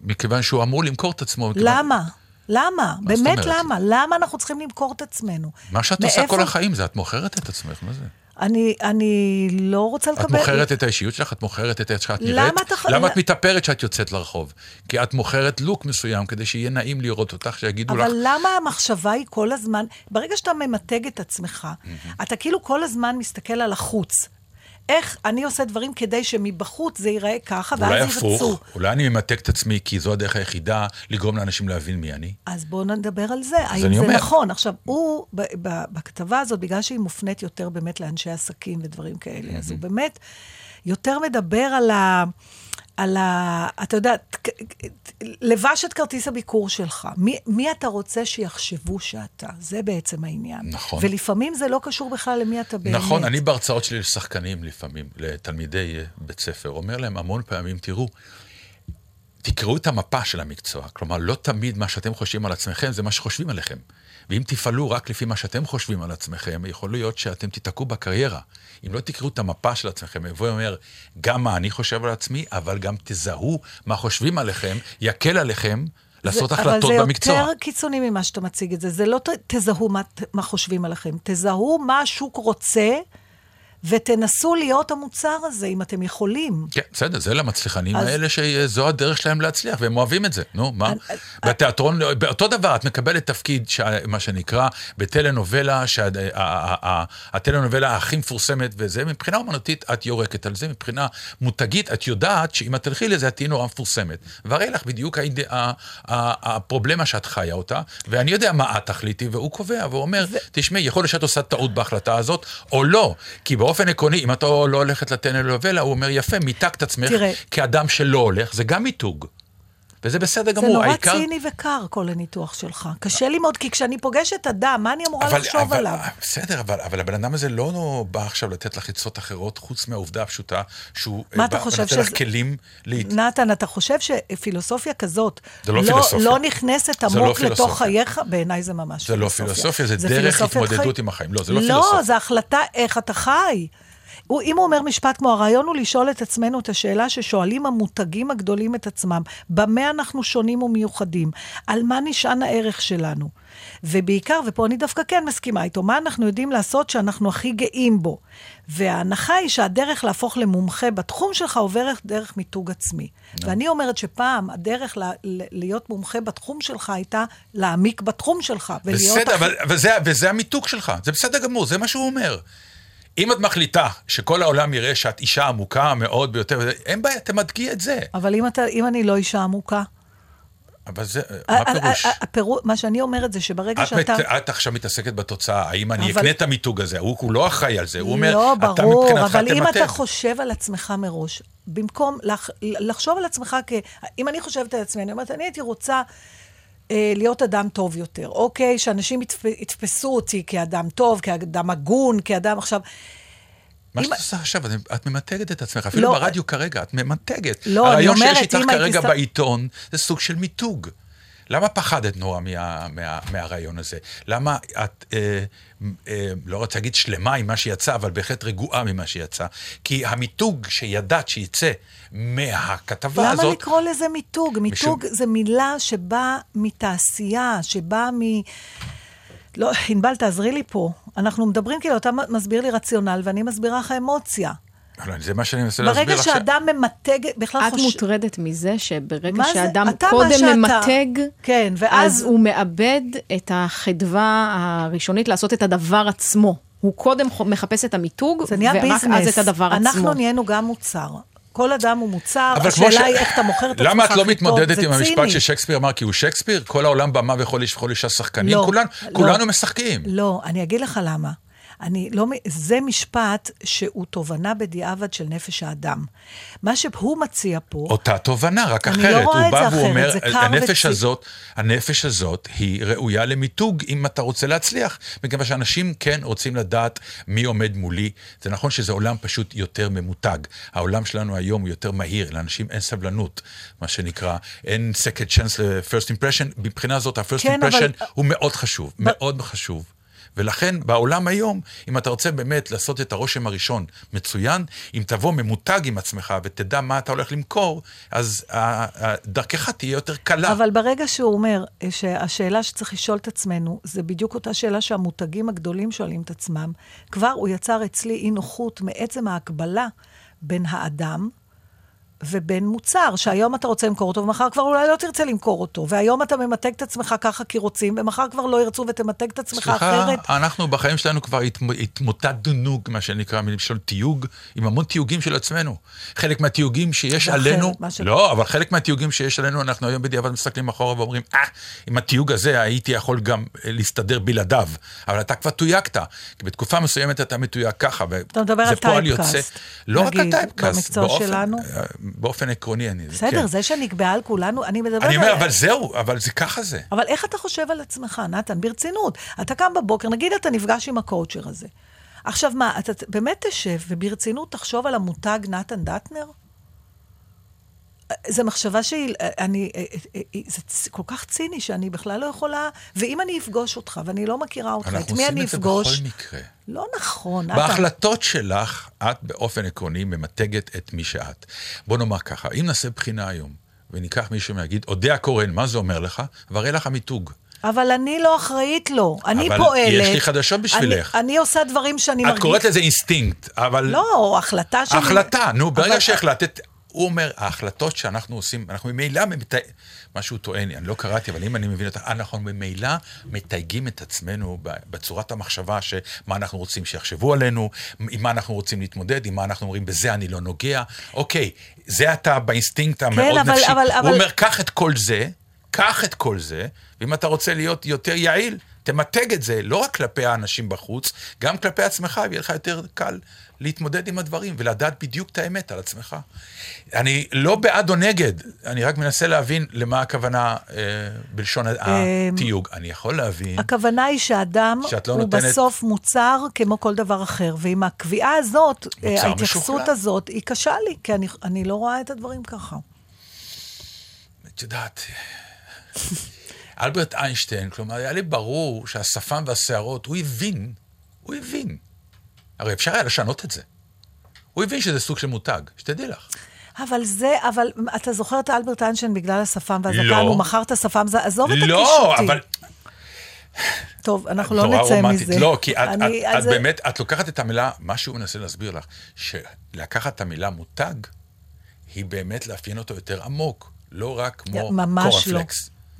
מכיוון שהוא אמור למכור את עצמו. למה? למה? באמת? למה? למה אנחנו צריכים למכור את עצמנו? מה שאת עושה מאיפה- כל החיים זה, את מוכרת את עצמך, מה זה? אני, אני לא רוצה לקבל... את מוכרת את האישיות שלך, את מוכרת את איך שאת למה נראית. אתה למה את מתאפרת כשאת יוצאת לרחוב? כי את מוכרת לוק מסוים כדי שיהיה נעים לראות אותך, שיגידו לך, אבל למה המחשבה היא כל הזמן, ברגע שאתה ממתג את עצמך, אתה כאילו כל הזמן מסתכל על החוץ. איך אני עושה דברים כדי שמבחוץ זה ייראה ככה, אולי ואז ירצו. הפוך, אולי אני ממתג את עצמי כי זו הדרך היחידה לגרום לאנשים להבין מי אני. אז בואו נדבר על זה, האם זה אומר. נכון. עכשיו, הוא, בכתבה הזאת, בגלל שהיא מופנית יותר באמת לאנשי עסקים ודברים כאלה, אז הוא באמת יותר מדבר על ה... על ה... אתה יודע, לבש את כרטיס הביקור שלך. מי, מי אתה רוצה שיחשבו שאתה? זה בעצם העניין. נכון. ולפעמים זה לא קשור בכלל למי אתה באמת. נכון, אני בהרצאות שלי לשחקנים לפעמים, לתלמידי בית ספר, אומר להם המון פעמים, תראו, תקראו את המפה של המקצוע. כלומר, לא תמיד מה שאתם חושבים על עצמכם זה מה שחושבים עליכם. ואם תפעלו רק לפי מה שאתם חושבים על עצמכם, יכול להיות שאתם תיתקעו בקריירה. אם לא תקראו את המפה של עצמכם, יבוא ואומר, גם מה אני חושב על עצמי, אבל גם תזהו מה חושבים עליכם, יקל עליכם לעשות זה, החלטות אבל זה במקצוע. יותר קיצוני ממה שאתה מציג את זה. זה לא ת, תזהו מה, מה חושבים עליכם, תזהו מה השוק רוצה, ותנסו להיות המוצר הזה, אם אתם יכולים. כן, בסדר, זה למצליחנים אז- האלה שזו הדרך שלהם להצליח, והם אוהבים את זה. נו, מה? אני- בתיאטרון, באותו דבר, את מקבלת תפקיד, ש- מה שנקרא, בטלנובלה, שהטלנובלה הכי מפורסמת וזה, מבחינה אומנותית את יורקת על זה, מבחינה מותגית, את יודעת שאם את תלכי לזה, את תהיי נורא מפורסמת. והרי לך בדיוק האיד- הפרובלמה שאת חיה אותה, ואני יודע מה את תחליטי, והוא קובע, והוא אומר, תשמעי, יכול להיות שאת עושה טעות בהחלטה הזאת, או לא. כי באופן עקרוני, אם את לא הולכת לטלנובלה, הוא אומר, יפה, מיתגת עצמך תראה. כאדם שלא הולך, זה גם מיתוג. וזה בסדר זה גמור, נורא העיקר... ציני וקר, כל הניתוח שלך. קשה לי מאוד, כי כשאני פוגשת אדם, מה אני אמורה אבל, לחשוב אבל, עליו? בסדר, אבל, אבל הבן אדם הזה לא בא עכשיו לתת לך עצות אחרות, חוץ מהעובדה הפשוטה שהוא מה אה, אתה בא חושב ונותן לך שזה- כלים להת... נתן, אתה חושב שפילוסופיה כזאת זה לא פילוסופיה. לא נכנסת זה לא עמוק לתוך פילוסופיה. חייך? בעיניי זה ממש זה לא פילוסופיה, זה דרך פילוסופיית התמודדות חיים. עם החיים. לא, זה לא לא, פילוסופיה. זו החלטה איך אתה חי. הוא, אם הוא אומר משפט כמו, הרעיון הוא לשאול את עצמנו את השאלה ששואלים המותגים הגדולים את עצמם, במה אנחנו שונים ומיוחדים? על מה נשען הערך שלנו? ובעיקר, ופה אני דווקא כן מסכימה איתו, מה אנחנו יודעים לעשות שאנחנו הכי גאים בו? וההנחה היא שהדרך להפוך למומחה בתחום שלך עוברת דרך מיתוג עצמי. ואני אומרת שפעם הדרך ל- ל- להיות מומחה בתחום שלך הייתה להעמיק בתחום שלך. ולהיות בסדר, הכי- אבל, וזה, וזה המיתוג שלך, זה בסדר גמור, זה מה שהוא אומר. אם את מחליטה שכל העולם יראה שאת אישה עמוקה מאוד ביותר, אין בעיה, תמדגי את זה. אבל אם, אתה, אם אני לא אישה עמוקה, אבל זה, מה ה- פירוש? ה- הפירו- מה שאני אומרת זה שברגע את, שאתה... מת, את עכשיו מתעסקת בתוצאה, האם אני אבל- אקנה את המיתוג הזה, הוא, הוא לא אחראי על זה, הוא אומר, לא, אתה ברור, מבחינתך אבל אם. אתה חושב על עצמך מראש, במקום לח, לחשוב על עצמך כ... אם אני חושבת על עצמי, אני אומרת, אני הייתי רוצה להיות אדם טוב יותר, אוקיי? שאנשים יתפ, יתפסו אותי כאדם טוב, כאדם הגון, כאדם עכשיו... מה אם- שאת עושה עכשיו, את- ממתגת את עצמך, אפילו לא, ברדיו כרגע, את ממתגת. לא, אני הרעיון אומרת, שיש איתך אם הייתי כרגע ס- בעיתון, זה סוג של מיתוג. למה פחדת נורא מה, מה, מהרעיון הזה? למה את, אה, אה, לא רוצה להגיד שלמה עם מה שיצא, אבל בהחלט רגועה ממה שיצא? כי המיתוג שידעת שיצא מהכתבה למה הזאת... לקרוא לזה מיתוג? מיתוג משום- זה מילה שבאה מתעשייה, שבאה מ... לא, ענבל, תעזרי לי פה. אנחנו מדברים כאילו, אתה מסביר לי רציונל ואני מסבירה לך אמוציה. לא, זה מה שאני מנסה להסביר ברגע עכשיו. שאדם ממתג, בכלל את מוטרדת מזה שברגע? שאדם קודם שאתה. ממתג, כן, ואז- אז הוא מאבד את החדווה הראשונית לעשות את הדבר עצמו. הוא קודם מחפש את המיתוג, ורק ביזנס. אז את הדבר עצמו. אנחנו נהיינו גם מוצר. כל אדם הוא מוצר, השאלה ש- היא איך אתה מוכר את עצמך למה את לא טוב, מתמודדת זה עם המשפט ציני. ששייקספיר אמר כי הוא שייקספיר? כל העולם במה וכל איש וכל אישה שחקנים? לא, כולנו, לא. כולנו משחקים. לא, אני אגיד לך למה. אני לא, זה משפט שהוא תובנה בדיעבד של נפש האדם. מה שהוא מציע פה, אותה תובנה, רק אני אחרת. לא רואה את זה אחרת, ואומר, זה קר הנפש וצי- הזאת, הנפש הזאת היא ראויה למיתוג אם אתה רוצה להצליח. מכיוון שאנשים כן רוצים לדעת מי עומד מולי. זה נכון שזה עולם פשוט יותר ממותג. העולם שלנו היום הוא יותר מהיר, לאנשים אין סבלנות, מה שנקרא. אין second chance ל-first impression. מבחינה זאת, ה-first כן, אבל- impression הוא מאוד חשוב, מאוד חשוב. ולכן בעולם היום, אם אתה רוצה באמת לעשות את הרושם הראשון מצוין, אם תבוא ממותג עם עצמך ותדע מה אתה הולך למכור, אז דרכך תהיה יותר קלה. אבל ברגע שהוא אומר אה, שהשאלה שצריך לשאול את עצמנו, זה בדיוק אותה שאלה שהמותגים הגדולים שואלים את עצמם, כבר הוא יצר אצלי אי נוחות מעצם ההקבלה בין האדם ובין מוצר, שהיום אתה רוצה למכור אותו, ומחר כבר אולי לא תרצה למכור אותו, והיום אתה ממתג את עצמך ככה כי רוצים, ומחר כבר לא ירצו ותמתג את עצמך סליחה, אחרת. אנחנו בחיים שלנו כבר התמ- התמוטטנו, מה שנקרא, מלשון תיוג, עם המון תיוגים של עצמנו. חלק מהתיוגים שיש עלינו, ש- לא, אבל חלק מהתיוגים שיש עלינו, אנחנו היום בדיעבד מסתכלים אחורה ואומרים, אה, עם התיוג הזה הייתי יכול גם אה, להסתדר בלעדיו. אבל אתה כבר תויגת, כי בתקופה מסוימת אתה מתויג ככה, אתה מדבר על typecast. לא רק על נגיד, typecast, במקצוע באופן- שלנו. באופן עקרוני אני... בסדר, כן. זה שנקבעה על כולנו, אני מדברת אני אומר, על... אבל זהו, אבל זה ככה זה. אבל איך אתה חושב על עצמך, נתן? ברצינות. אתה קם בבוקר, נגיד אתה נפגש עם ה coacher הזה. עכשיו מה, אתה באמת תשב וברצינות תחשוב על המותג נתן דטנר? זו מחשבה שהיא, אני, אה, אה, אה, זה כל כך ציני שאני בכלל לא יכולה, ואם אני אפגוש אותך, ואני לא מכירה אותך, את אנחנו מי עושים אני את זה אפגוש? בכל מקרה. לא נכון. אתה- בהחלטות שלך, את באופן עקרוני ממתגת את מי שאת. בוא נאמר ככה, אם נעשה בחינה היום, וניקח מישהו ויגיד, אודיה קורן, מה זה אומר לך? והראה לך המיתוג. אבל אני לא אחראית לו. אני אבל פועלת. יש לי חדשות בשבילך. אני, אני עושה דברים שאני את מרגיש... קוראת לזה אינסטינקט, אבל... לא, החלטה שלי... החלטה, נו, ברגע אבל- שהחלטת... הוא אומר, ההחלטות שאנחנו עושים, אנחנו ממילא, מת... מה שהוא טוען, אני לא קראתי, אבל אם אני מבין אותך, אנחנו ממילא מתייגים את עצמנו בצורת המחשבה, שמה אנחנו רוצים שיחשבו עלינו, עם מה אנחנו רוצים להתמודד, עם מה אנחנו אומרים, בזה אני לא נוגע. אוקיי, זה אתה באינסטינקט המאוד כן, אבל- נפשי. אבל- הוא אבל- אומר, קח את כל זה, קח את כל זה, ואם אתה רוצה להיות יותר יעיל, תמתג את זה, לא רק כלפי האנשים בחוץ, גם כלפי עצמך, ויהיה לך יותר קל להתמודד עם הדברים ולדעת בדיוק את האמת על עצמך. אני לא בעד או נגד, אני רק מנסה להבין למה הכוונה אה, בלשון התיוג. אני יכול להבין, הכוונה היא שאדם לא הוא נותנת- בסוף מוצר כמו כל דבר אחר, ועם הקביעה הזאת, אה, ההתייחסות משוכלל. הזאת, היא קשה לי, כי אני, אני לא רואה את הדברים ככה. את יודעת, אלברט איינשטיין, כלומר, היה לי ברור שהשפם והשערות, הוא הבין, הוא הבין. הרי אפשר היה לשנות את זה. הוא הבין שזה סוג של מותג, שתדעי לך. אבל זה, אבל אתה זוכר את אלברט איינשטיין בגלל השפם והזקן, לא. הוא מכר את השפם, זה- עזוב את לא, הקישוטי. אבל... טוב, אנחנו לא נצא רומנטית. מזה. לא, כי את, אני- את, את זה- באמת, את לוקחת את המילה, מה שהוא מנסה להסביר לך, שלקחת את המילה מותג, היא באמת לאפיין אותו יותר עמוק, לא רק כמו ממש לא.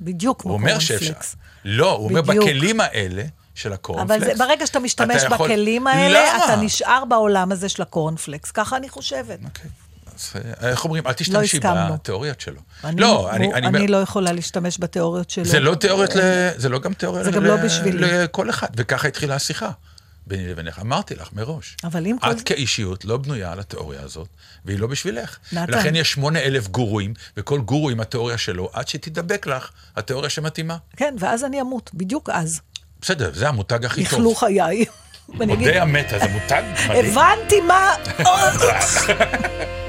קורנפלקס. בדיוק כמו הוא אומר שאפשר. קורנפלקס. לא, הוא אומר. בכלים האלה של הקורנפלקס. אבל זה, ברגע שאתה משתמש אתה יכול- בכלים האלה, למה? אתה נשאר בעולם הזה של הקורנפלקס. ככה אני חושבת. אוקיי. אז אה, איך אומרים? אל תשתמשי הסכמנו. בתיאוריות שלו. אני, לא, אני... הוא, אני, אני אומר- לא יכולה להשתמש בתיאוריות שלו. זה לא תיאוריות ל... זה לא גם תיאוריה זה גם ל- לא בשבילי. לכל אחד, וככה התחילה השיחה ביני לבינך. אמרתי לך מראש. אבל אם כל את זה- כאישיות לא בנויה על התיאוריה הזאת, והיא לא בשבילך. נתן. ולכן יש שמונה אלף גורואים, וכל גורו עם התיאוריה שלו, עד שתדבק לך התיאוריה שמתאימה. כן, ואז אני אמות, בדיוק אז. בסדר, זה המותג הכי טוב. יכלו חיי. [laughs] מודה המתה, זה מותג מדהים. הבנתי מה... [laughs] [laughs]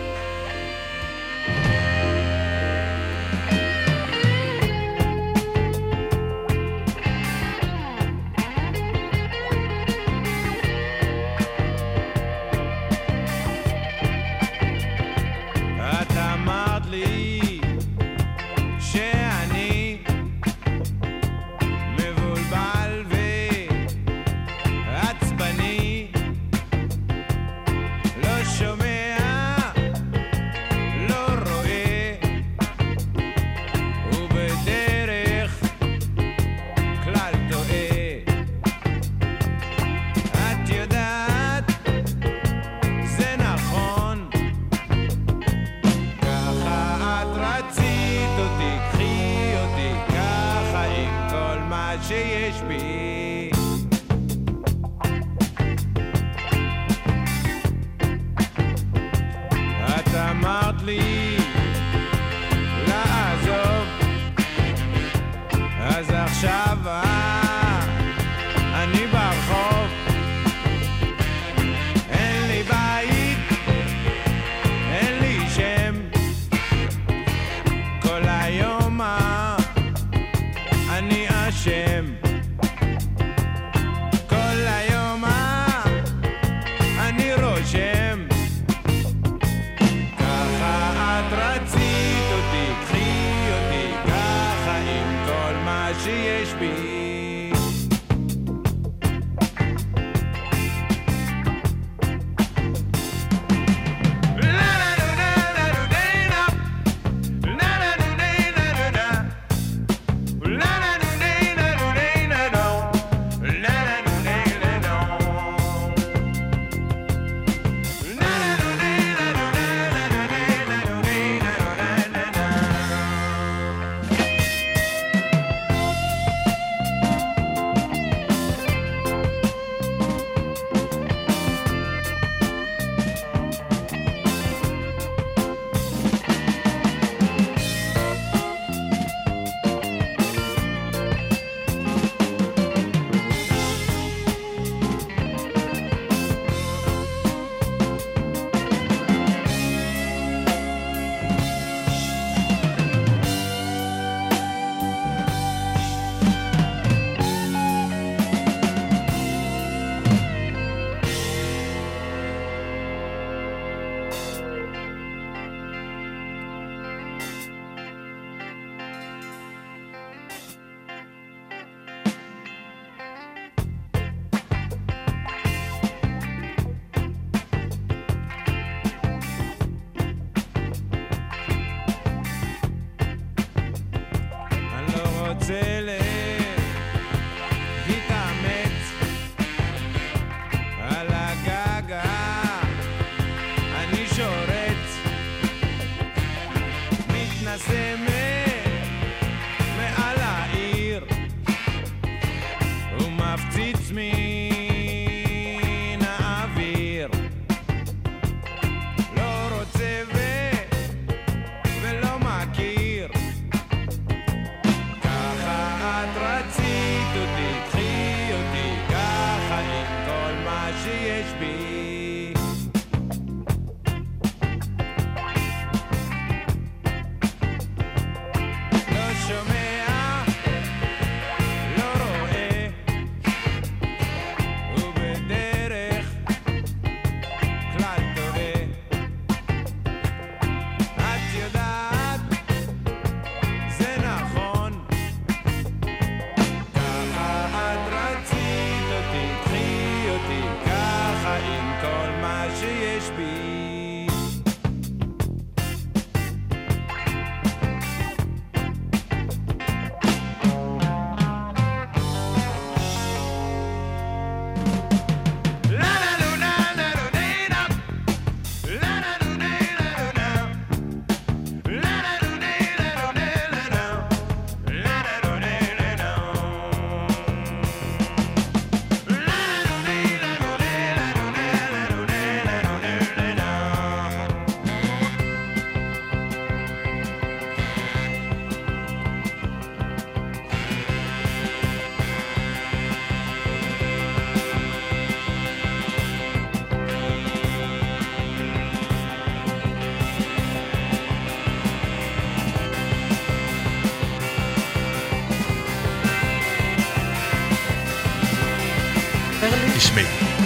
Texas.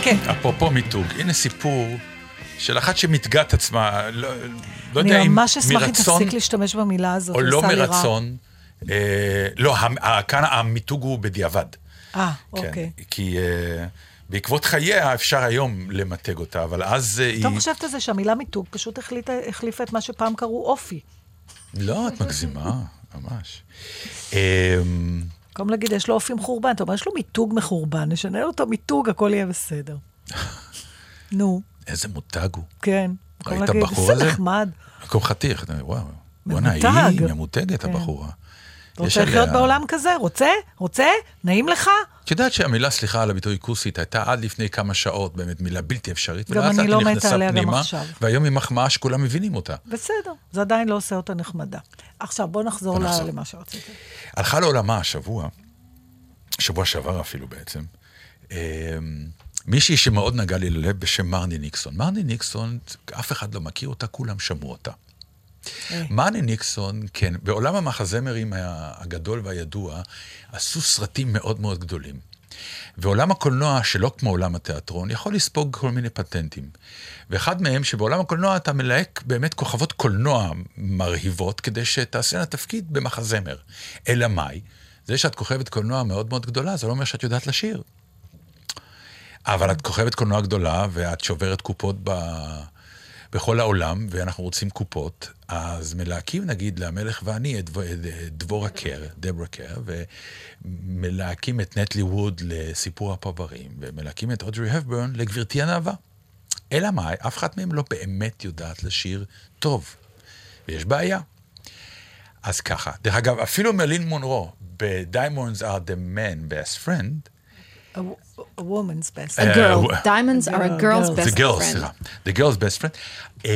כן. אפרופו מיתוג, הנה סיפור של אחת שמיתגה את עצמה, לא, לא יודע אני אם ממש אשמח אם מרצון תפסיק להשתמש במילה הזאת, או לא. מרצון. אה, לא, כאן המיתוג הוא בדיעבד. אה, כן, אוקיי. כי אה, בעקבות חייה אפשר היום למתג אותה, אבל אז אה, היא... אתה חושבת על זה שהמילה מיתוג פשוט החליטה, החליפה את מה שפעם קראו אופי. לא, את מגזימה, ממש. במקום להגיד, יש לו אופי מחורבן, אתה אומר, יש לו מיתוג מחורבן, נשנה לו את המיתוג, הכל יהיה בסדר. [laughs] נו, איזה מותג הוא. כן. ראית להגיד, בחור "איזה הזה? נחמד. מקום חתיך, וואו, בוא'נה, ממותג. היא ממותגת, כן. הבחורה. אתה רוצה לחיות עליה- בעולם כזה? רוצה? רוצה? נעים לך? את יודעת שהמילה, סליחה על הביטוי כוסית, הייתה עד לפני כמה שעות באמת מילה בלתי אפשרית. גם אני לא מתה עליה גם פנימה, עכשיו. והיום היא מחמאה שכולם מבינים אותה. בסדר, זה עדיין לא עושה אותה נחמדה. עכשיו, בוא נחזור בוא נחזור. למה שרציתי. הלכה לעולמה השבוע, שבוע שעבר אפילו בעצם, אה, מישהי שמאוד נגע לי ללב בשם מרני ניקסון. מרני ניקסון, אף אחד לא מכיר אותה, כולם שמעו אותה. אה. מרני ניקסון, כן, בעולם המחזמרים הגדול והידוע, עשו סרטים מאוד מאוד גדולים. ועולם הקולנוע, שלא כמו עולם התיאטרון, יכול לספוג כל מיני פטנטים. ואחד מהם, שבעולם הקולנוע אתה מלהק באמת כוכבות קולנוע מרהיבות, כדי שתעשינה תפקיד במחזמר. אלא מאי? זה שאת כוכבת קולנוע מאוד מאוד גדולה, זה לא אומר שאת יודעת לשיר. אבל את כוכבת קולנוע גדולה, ואת שוברת קופות ב... בכל העולם, ואנחנו רוצים קופות, אז מלהקים נגיד למלך ואני את את דבורה קר, דברה קר, ומלהקים את נטלי ווד לסיפור הפרברים, ומלהקים את אודרי הפברן לגברתי הנאווה. אלא מאי, אף אחת מהם לא באמת יודעת לשיר טוב, ויש בעיה. אז ככה, דרך אגב, אפילו מלין מונרו, ב-Diamonds are the man best friend, A wo- a woman's best. A אה, girl. Diamonds are a Girl, girl's girl. best The friend. סליחה. The girls best friend. Um,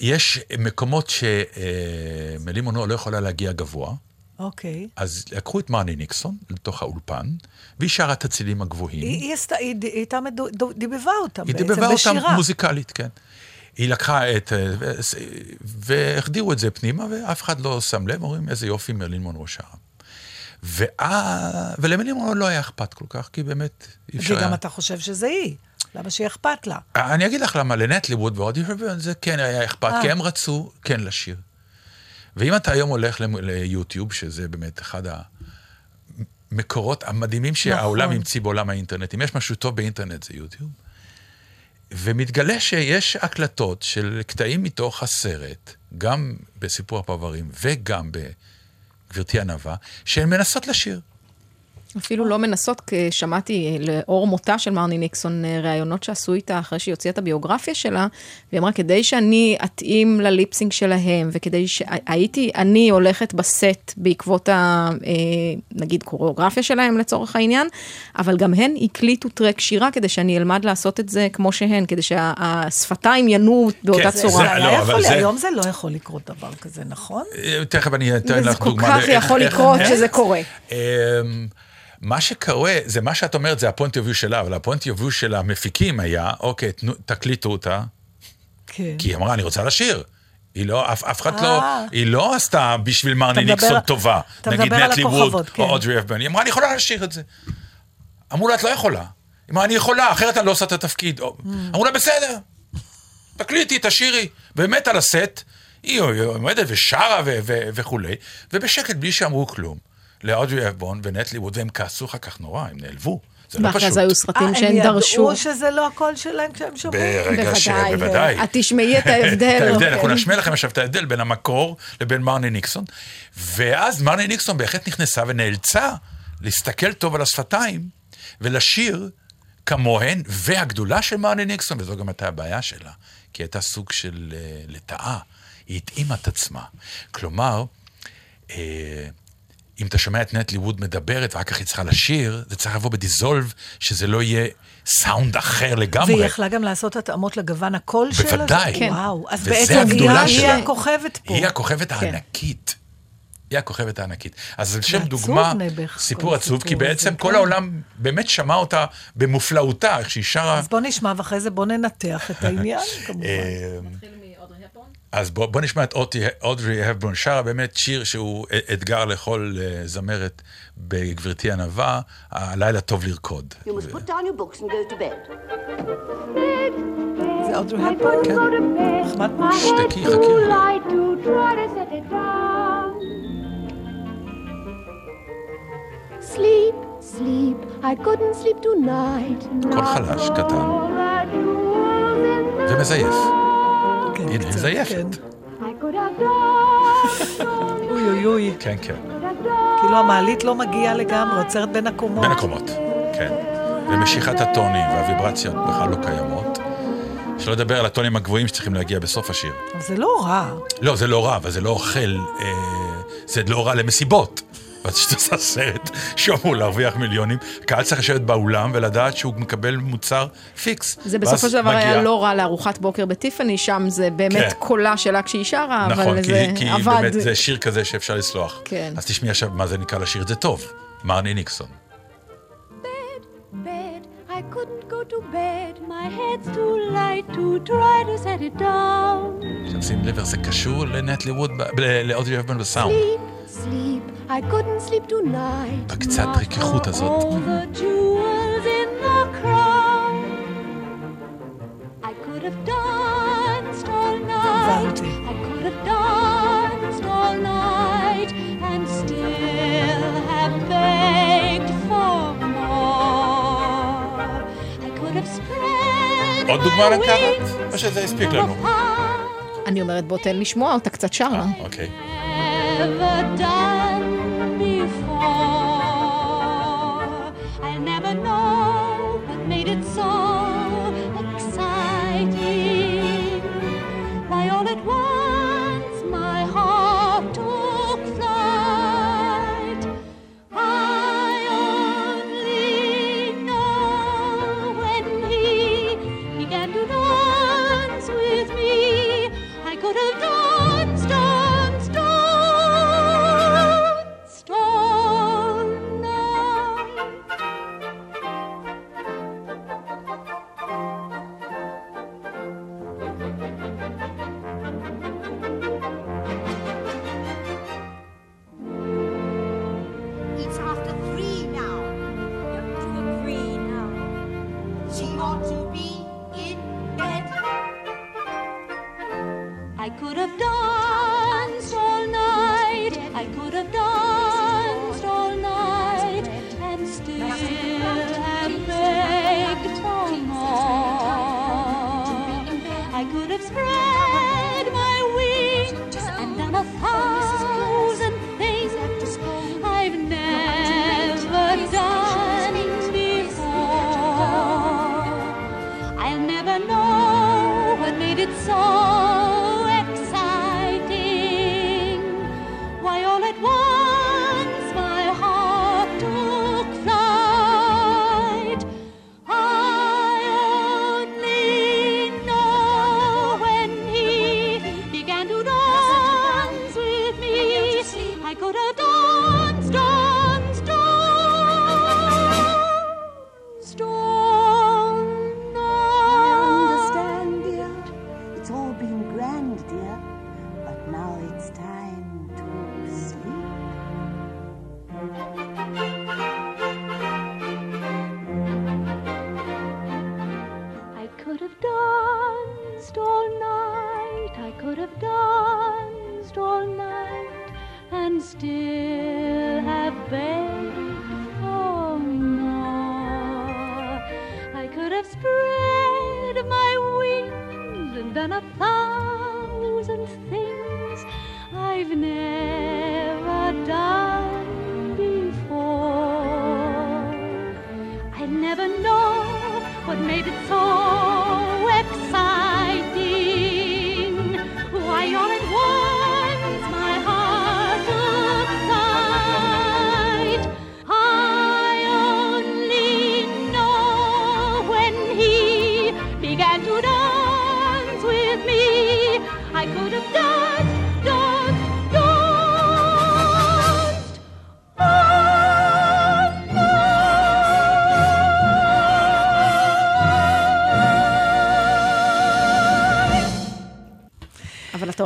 יש מקומות שמלי מונו לא יכולה להגיע גבוה, אוקיי. אז לקחו את מרני ניקסון לתוך האולפן, והיא שרה את הצילים הגבוהים. היא היא עשתה- היא היא הייתה דיבבה אותם היא בעצם דיבבה אותם בשירה. מוזיקלית, כן. היא לקחה את... אה, ו- והחדירו את זה פנימה, ואף אחד לא שם לב, אומרים, איזה יופי מרלין מונרו שרה. ואה- מונרו לא היה אכפת כל כך, כי באמת אי אפשר... וגם היה- אתה חושב שזה היא. למה שיהיה אכפת לה? אני אגיד לך למה, לנטלי ווד ואודי הרברן זה כן היה אכפת, אה. כי הם רצו כן לשיר. ואם אתה היום הולך ליוטיוב, שזה באמת אחד המקורות המדהימים שהעולם נכון. המציא בעולם האינטרנט, אם יש משהו טוב באינטרנט זה יוטיוב, ומתגלה שיש הקלטות של קטעים מתוך הסרט, גם בסיפור הפרברים וגם בגברתי הנאווה, שהן מנסות לשיר. אפילו לא מנסות, כי שמעתי לאור מותה של מרני ניקסון אה, ראיונות שעשו איתה אחרי שהיא הוציאה את הביוגרפיה שלה, והיא אמרה, כדי שאני אתאים לליפסינג שלהם, וכדי שהייתי, אני הולכת בסט בעקבות ה... אה, נגיד קוריאוגרפיה שלהם לצורך העניין, אבל גם הן הקליטו טרק שירה כדי שאני אלמד לעשות את זה כמו שהן, כדי שהשפתיים ינועו באותה כן, צורה. זה- זה לא, יכול, זה- היום זה לא יכול לקרות דבר כזה, נכון? אה, תכף אני אתן לך כל דוגמה. כך לאיך- יכול איך- לקרות שזה קורה. מה שקורה, זה מה שאת אומרת, זה ה point of שלה, אבל ה point of של המפיקים היה, אוקיי, תנו- תקליטו אותה, כן. כי היא אמרה, אני רוצה לשיר. היא לא, אף, אף אחד לא, אה. היא לא עשתה בשביל מרני ניקסון טובה. אתה נגיד מדבר על נטלי ווד הכוכבות, כן. או אודרי אפבן. היא אמרה, אני יכולה לשיר את זה. אמרו לה, את לא יכולה. היא אמרה, אני יכולה, אחרת אני לא עושה את התפקיד. או- Mm. אמרו לה, בסדר, תקליטי, תשאירי. באמת על הסט, היא עומדת ושרה וכולי, ובשקט, בלי שאמרו כלום, לאודרי אפבון ונטלי ווד, והם כעסו אחר כך נורא, הם נעלבו. זה לא ואחרי פשוט. זה היו סרטים אה, שהן דרשו. הם ידעו שזה לא הקול שלהם כשהם שומעים? ברגע ש... בוודאי. בוודאי. את תשמעי את ההבדל. את ההבדל, אוקיי. אנחנו נשמיע לכם עכשיו את ההבדל בין המקור לבין מרני ניקסון. ואז מרני ניקסון בהחלט נכנסה ונאלצה להסתכל טוב על השפתיים ולשיר כמוהן, והגדולה של מרני ניקסון, וזו גם הייתה הבעיה שלה, כי הייתה סוג של אה, לטאה, היא התאימה את עצמה. כלומר, אה, אם אתה שומע את נטלי ווד מדברת ואחר כך היא צריכה לשיר, זה צריך לבוא בדיזולב, שזה לא יהיה סאונד אחר לגמרי. והיא יכלה גם לעשות התאמות לגוון הקול שלה? בוודאי. כן. וואו, אז בעצם היא היא. הכוכבת פה. היא הכוכבת הענקית. היא הכוכבת הענקית. אז על שם זה דוגמה, נעבך, סיפור עצוב, כי בעצם הזה, כל כן. העולם באמת שמע אותה במופלאותה, איך שהיא שרה. אז בוא נשמע ואחרי זה בוא ננתח את העניין, [laughs] כמובן. אז בוא, בוא נשמע את אוטי, אודרי הבברון שרה, באמת שיר שהוא אתגר לכל אה, זמרת בגברתי ענווה, הלילה טוב לרקוד. זה אודרי? כן. נחמד. שתקי, חכי. קול חלש, קטן, ומזייף. כן, הנה, קצת, מזייפת. כן. [laughs] אוי אוי אוי, כן, כן. כאילו המעלית לא מגיעה לגמרי, עוצרת בין הקומות. בין הקומות, כן. ומשיכת הטונים והוויברציות בכלל לא קיימות. שלא לדבר על הטונים הגבוהים שצריכים להגיע בסוף השיר. אבל זה לא רע. לא, זה לא רע, אבל זה לא אוכל, אה, זה לא רע למסיבות. כשאתה עושה סרט שאמור להרוויח מיליונים, קהל צריך לשבת באולם ולדעת שהוא מקבל מוצר פיקס. זה בסופו של דבר היה לא רע לארוחת בוקר בטיפאני, שם זה באמת כן. קולה שלה כשהיא שרה, נכון, אבל כי, זה כי עבד. באמת זה שיר כזה שאפשר לסלוח. כן. אז תשמעי עכשיו מה זה נקרא לשיר את זה טוב. מרני ניקסון. bed. I couldn't to bed. My head's too light to try to set it down. עכשיו שים לב איך זה קשור לנטלי ווד, ב- ל- לאודרי אבן בסאונד. Sleep, sleep, I couldn't sleep tonight. בקצת רכיכות הזאת. all the jewels in the crown. I could have danced all night. עוד דוגמה לקחת? או שזה הספיק לנו? אני אומרת, בוא תן לשמוע אותה קצת שרה. אוקיי. never know what made it so.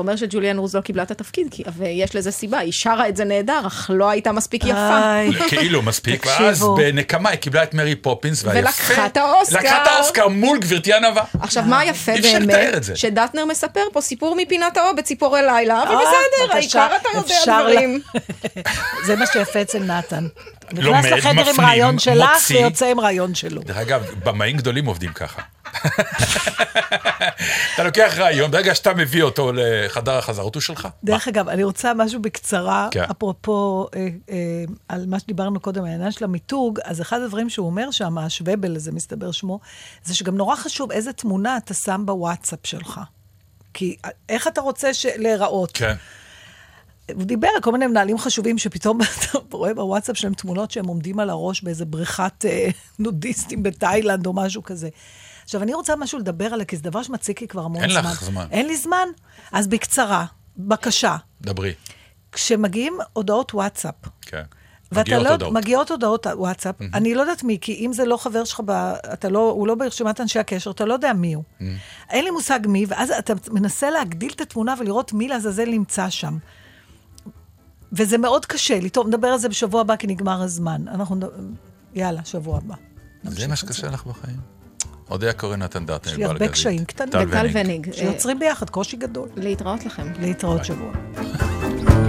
אומר שג'ולי אנדרוז לא קיבלה את התפקיד, כי- ויש לזה סיבה, היא שרה את זה נהדר, אך לא הייתה מספיק יפה. [laughs] כאילו מספיק. ואז בנקמה היא קיבלה את מרי פופינס, והיפה... ולקחה את האוסקר. לקחה את האוסקר מול גברתי ענווה. עכשיו, מה יפה באמת? שדטנר מספר פה סיפור מפינת האור בציפורי לילה, אבל אה, בסדר, העיקר אתה יודע דברים. [laughs] זה מה שיפה אצל נתן. נכנס לחדר עם רעיון שלך. ויוצא עם רעיון שלו. דרך אגב, במאים גדולים עובדים ככה. [laughs] אתה לוקח רעיון, ברגע שאתה מביא אותו לחדר החזרות, הוא שלך. דרך אגב, אני רוצה משהו בקצרה, כן. אפרופו אה, אה, על מה שדיברנו קודם, העניין של המיתוג, אז אחד הדברים שהוא אומר שם, השוואבל הזה, מסתבר שמו, זה שגם נורא חשוב איזה תמונה אתה שם בוואטסאפ שלך. כי אה, איך אתה רוצה להיראות? כן. הוא דיבר על כל מיני מנהלים חשובים שפתאום [laughs] אתה רואה בוואטסאפ שלהם תמונות שהם עומדים על הראש באיזה בריכת [laughs] נודיסטים בתאילנד או משהו כזה. עכשיו, אני רוצה משהו לדבר עליה, כי זה דבר שמציק לי כבר המון אין זמן. לך זמן. אין לי זמן? אז בקצרה, בקשה. דברי. כשמגיעים הודעות וואטסאפ, כן. ואתה מגיעות לא, הודעות. מגיעות הודעות וואטסאפ, אני לא יודעת מי, כי אם זה לא חבר שלך, אתה לא, הוא לא ברשימת אנשי הקשר, אתה לא יודע מי הוא. אין לי מושג מי, ואז אתה מנסה להגדיל את התמונה ולראות מי לעזאזל נמצא שם. וזה מאוד קשה לי. טוב, נדבר על זה בשבוע הבא, כי נגמר הזמן. אנחנו. יאללה, שבוע הבא. זה מה שקשה לך בחיים? אודיה קורא נתן דטנר. יש לי הרבה קשיים קטנים. טל וטל וניג. שיוצרים ביחד, קושי גדול. להתראות לכם. להתראות שבוע. [laughs]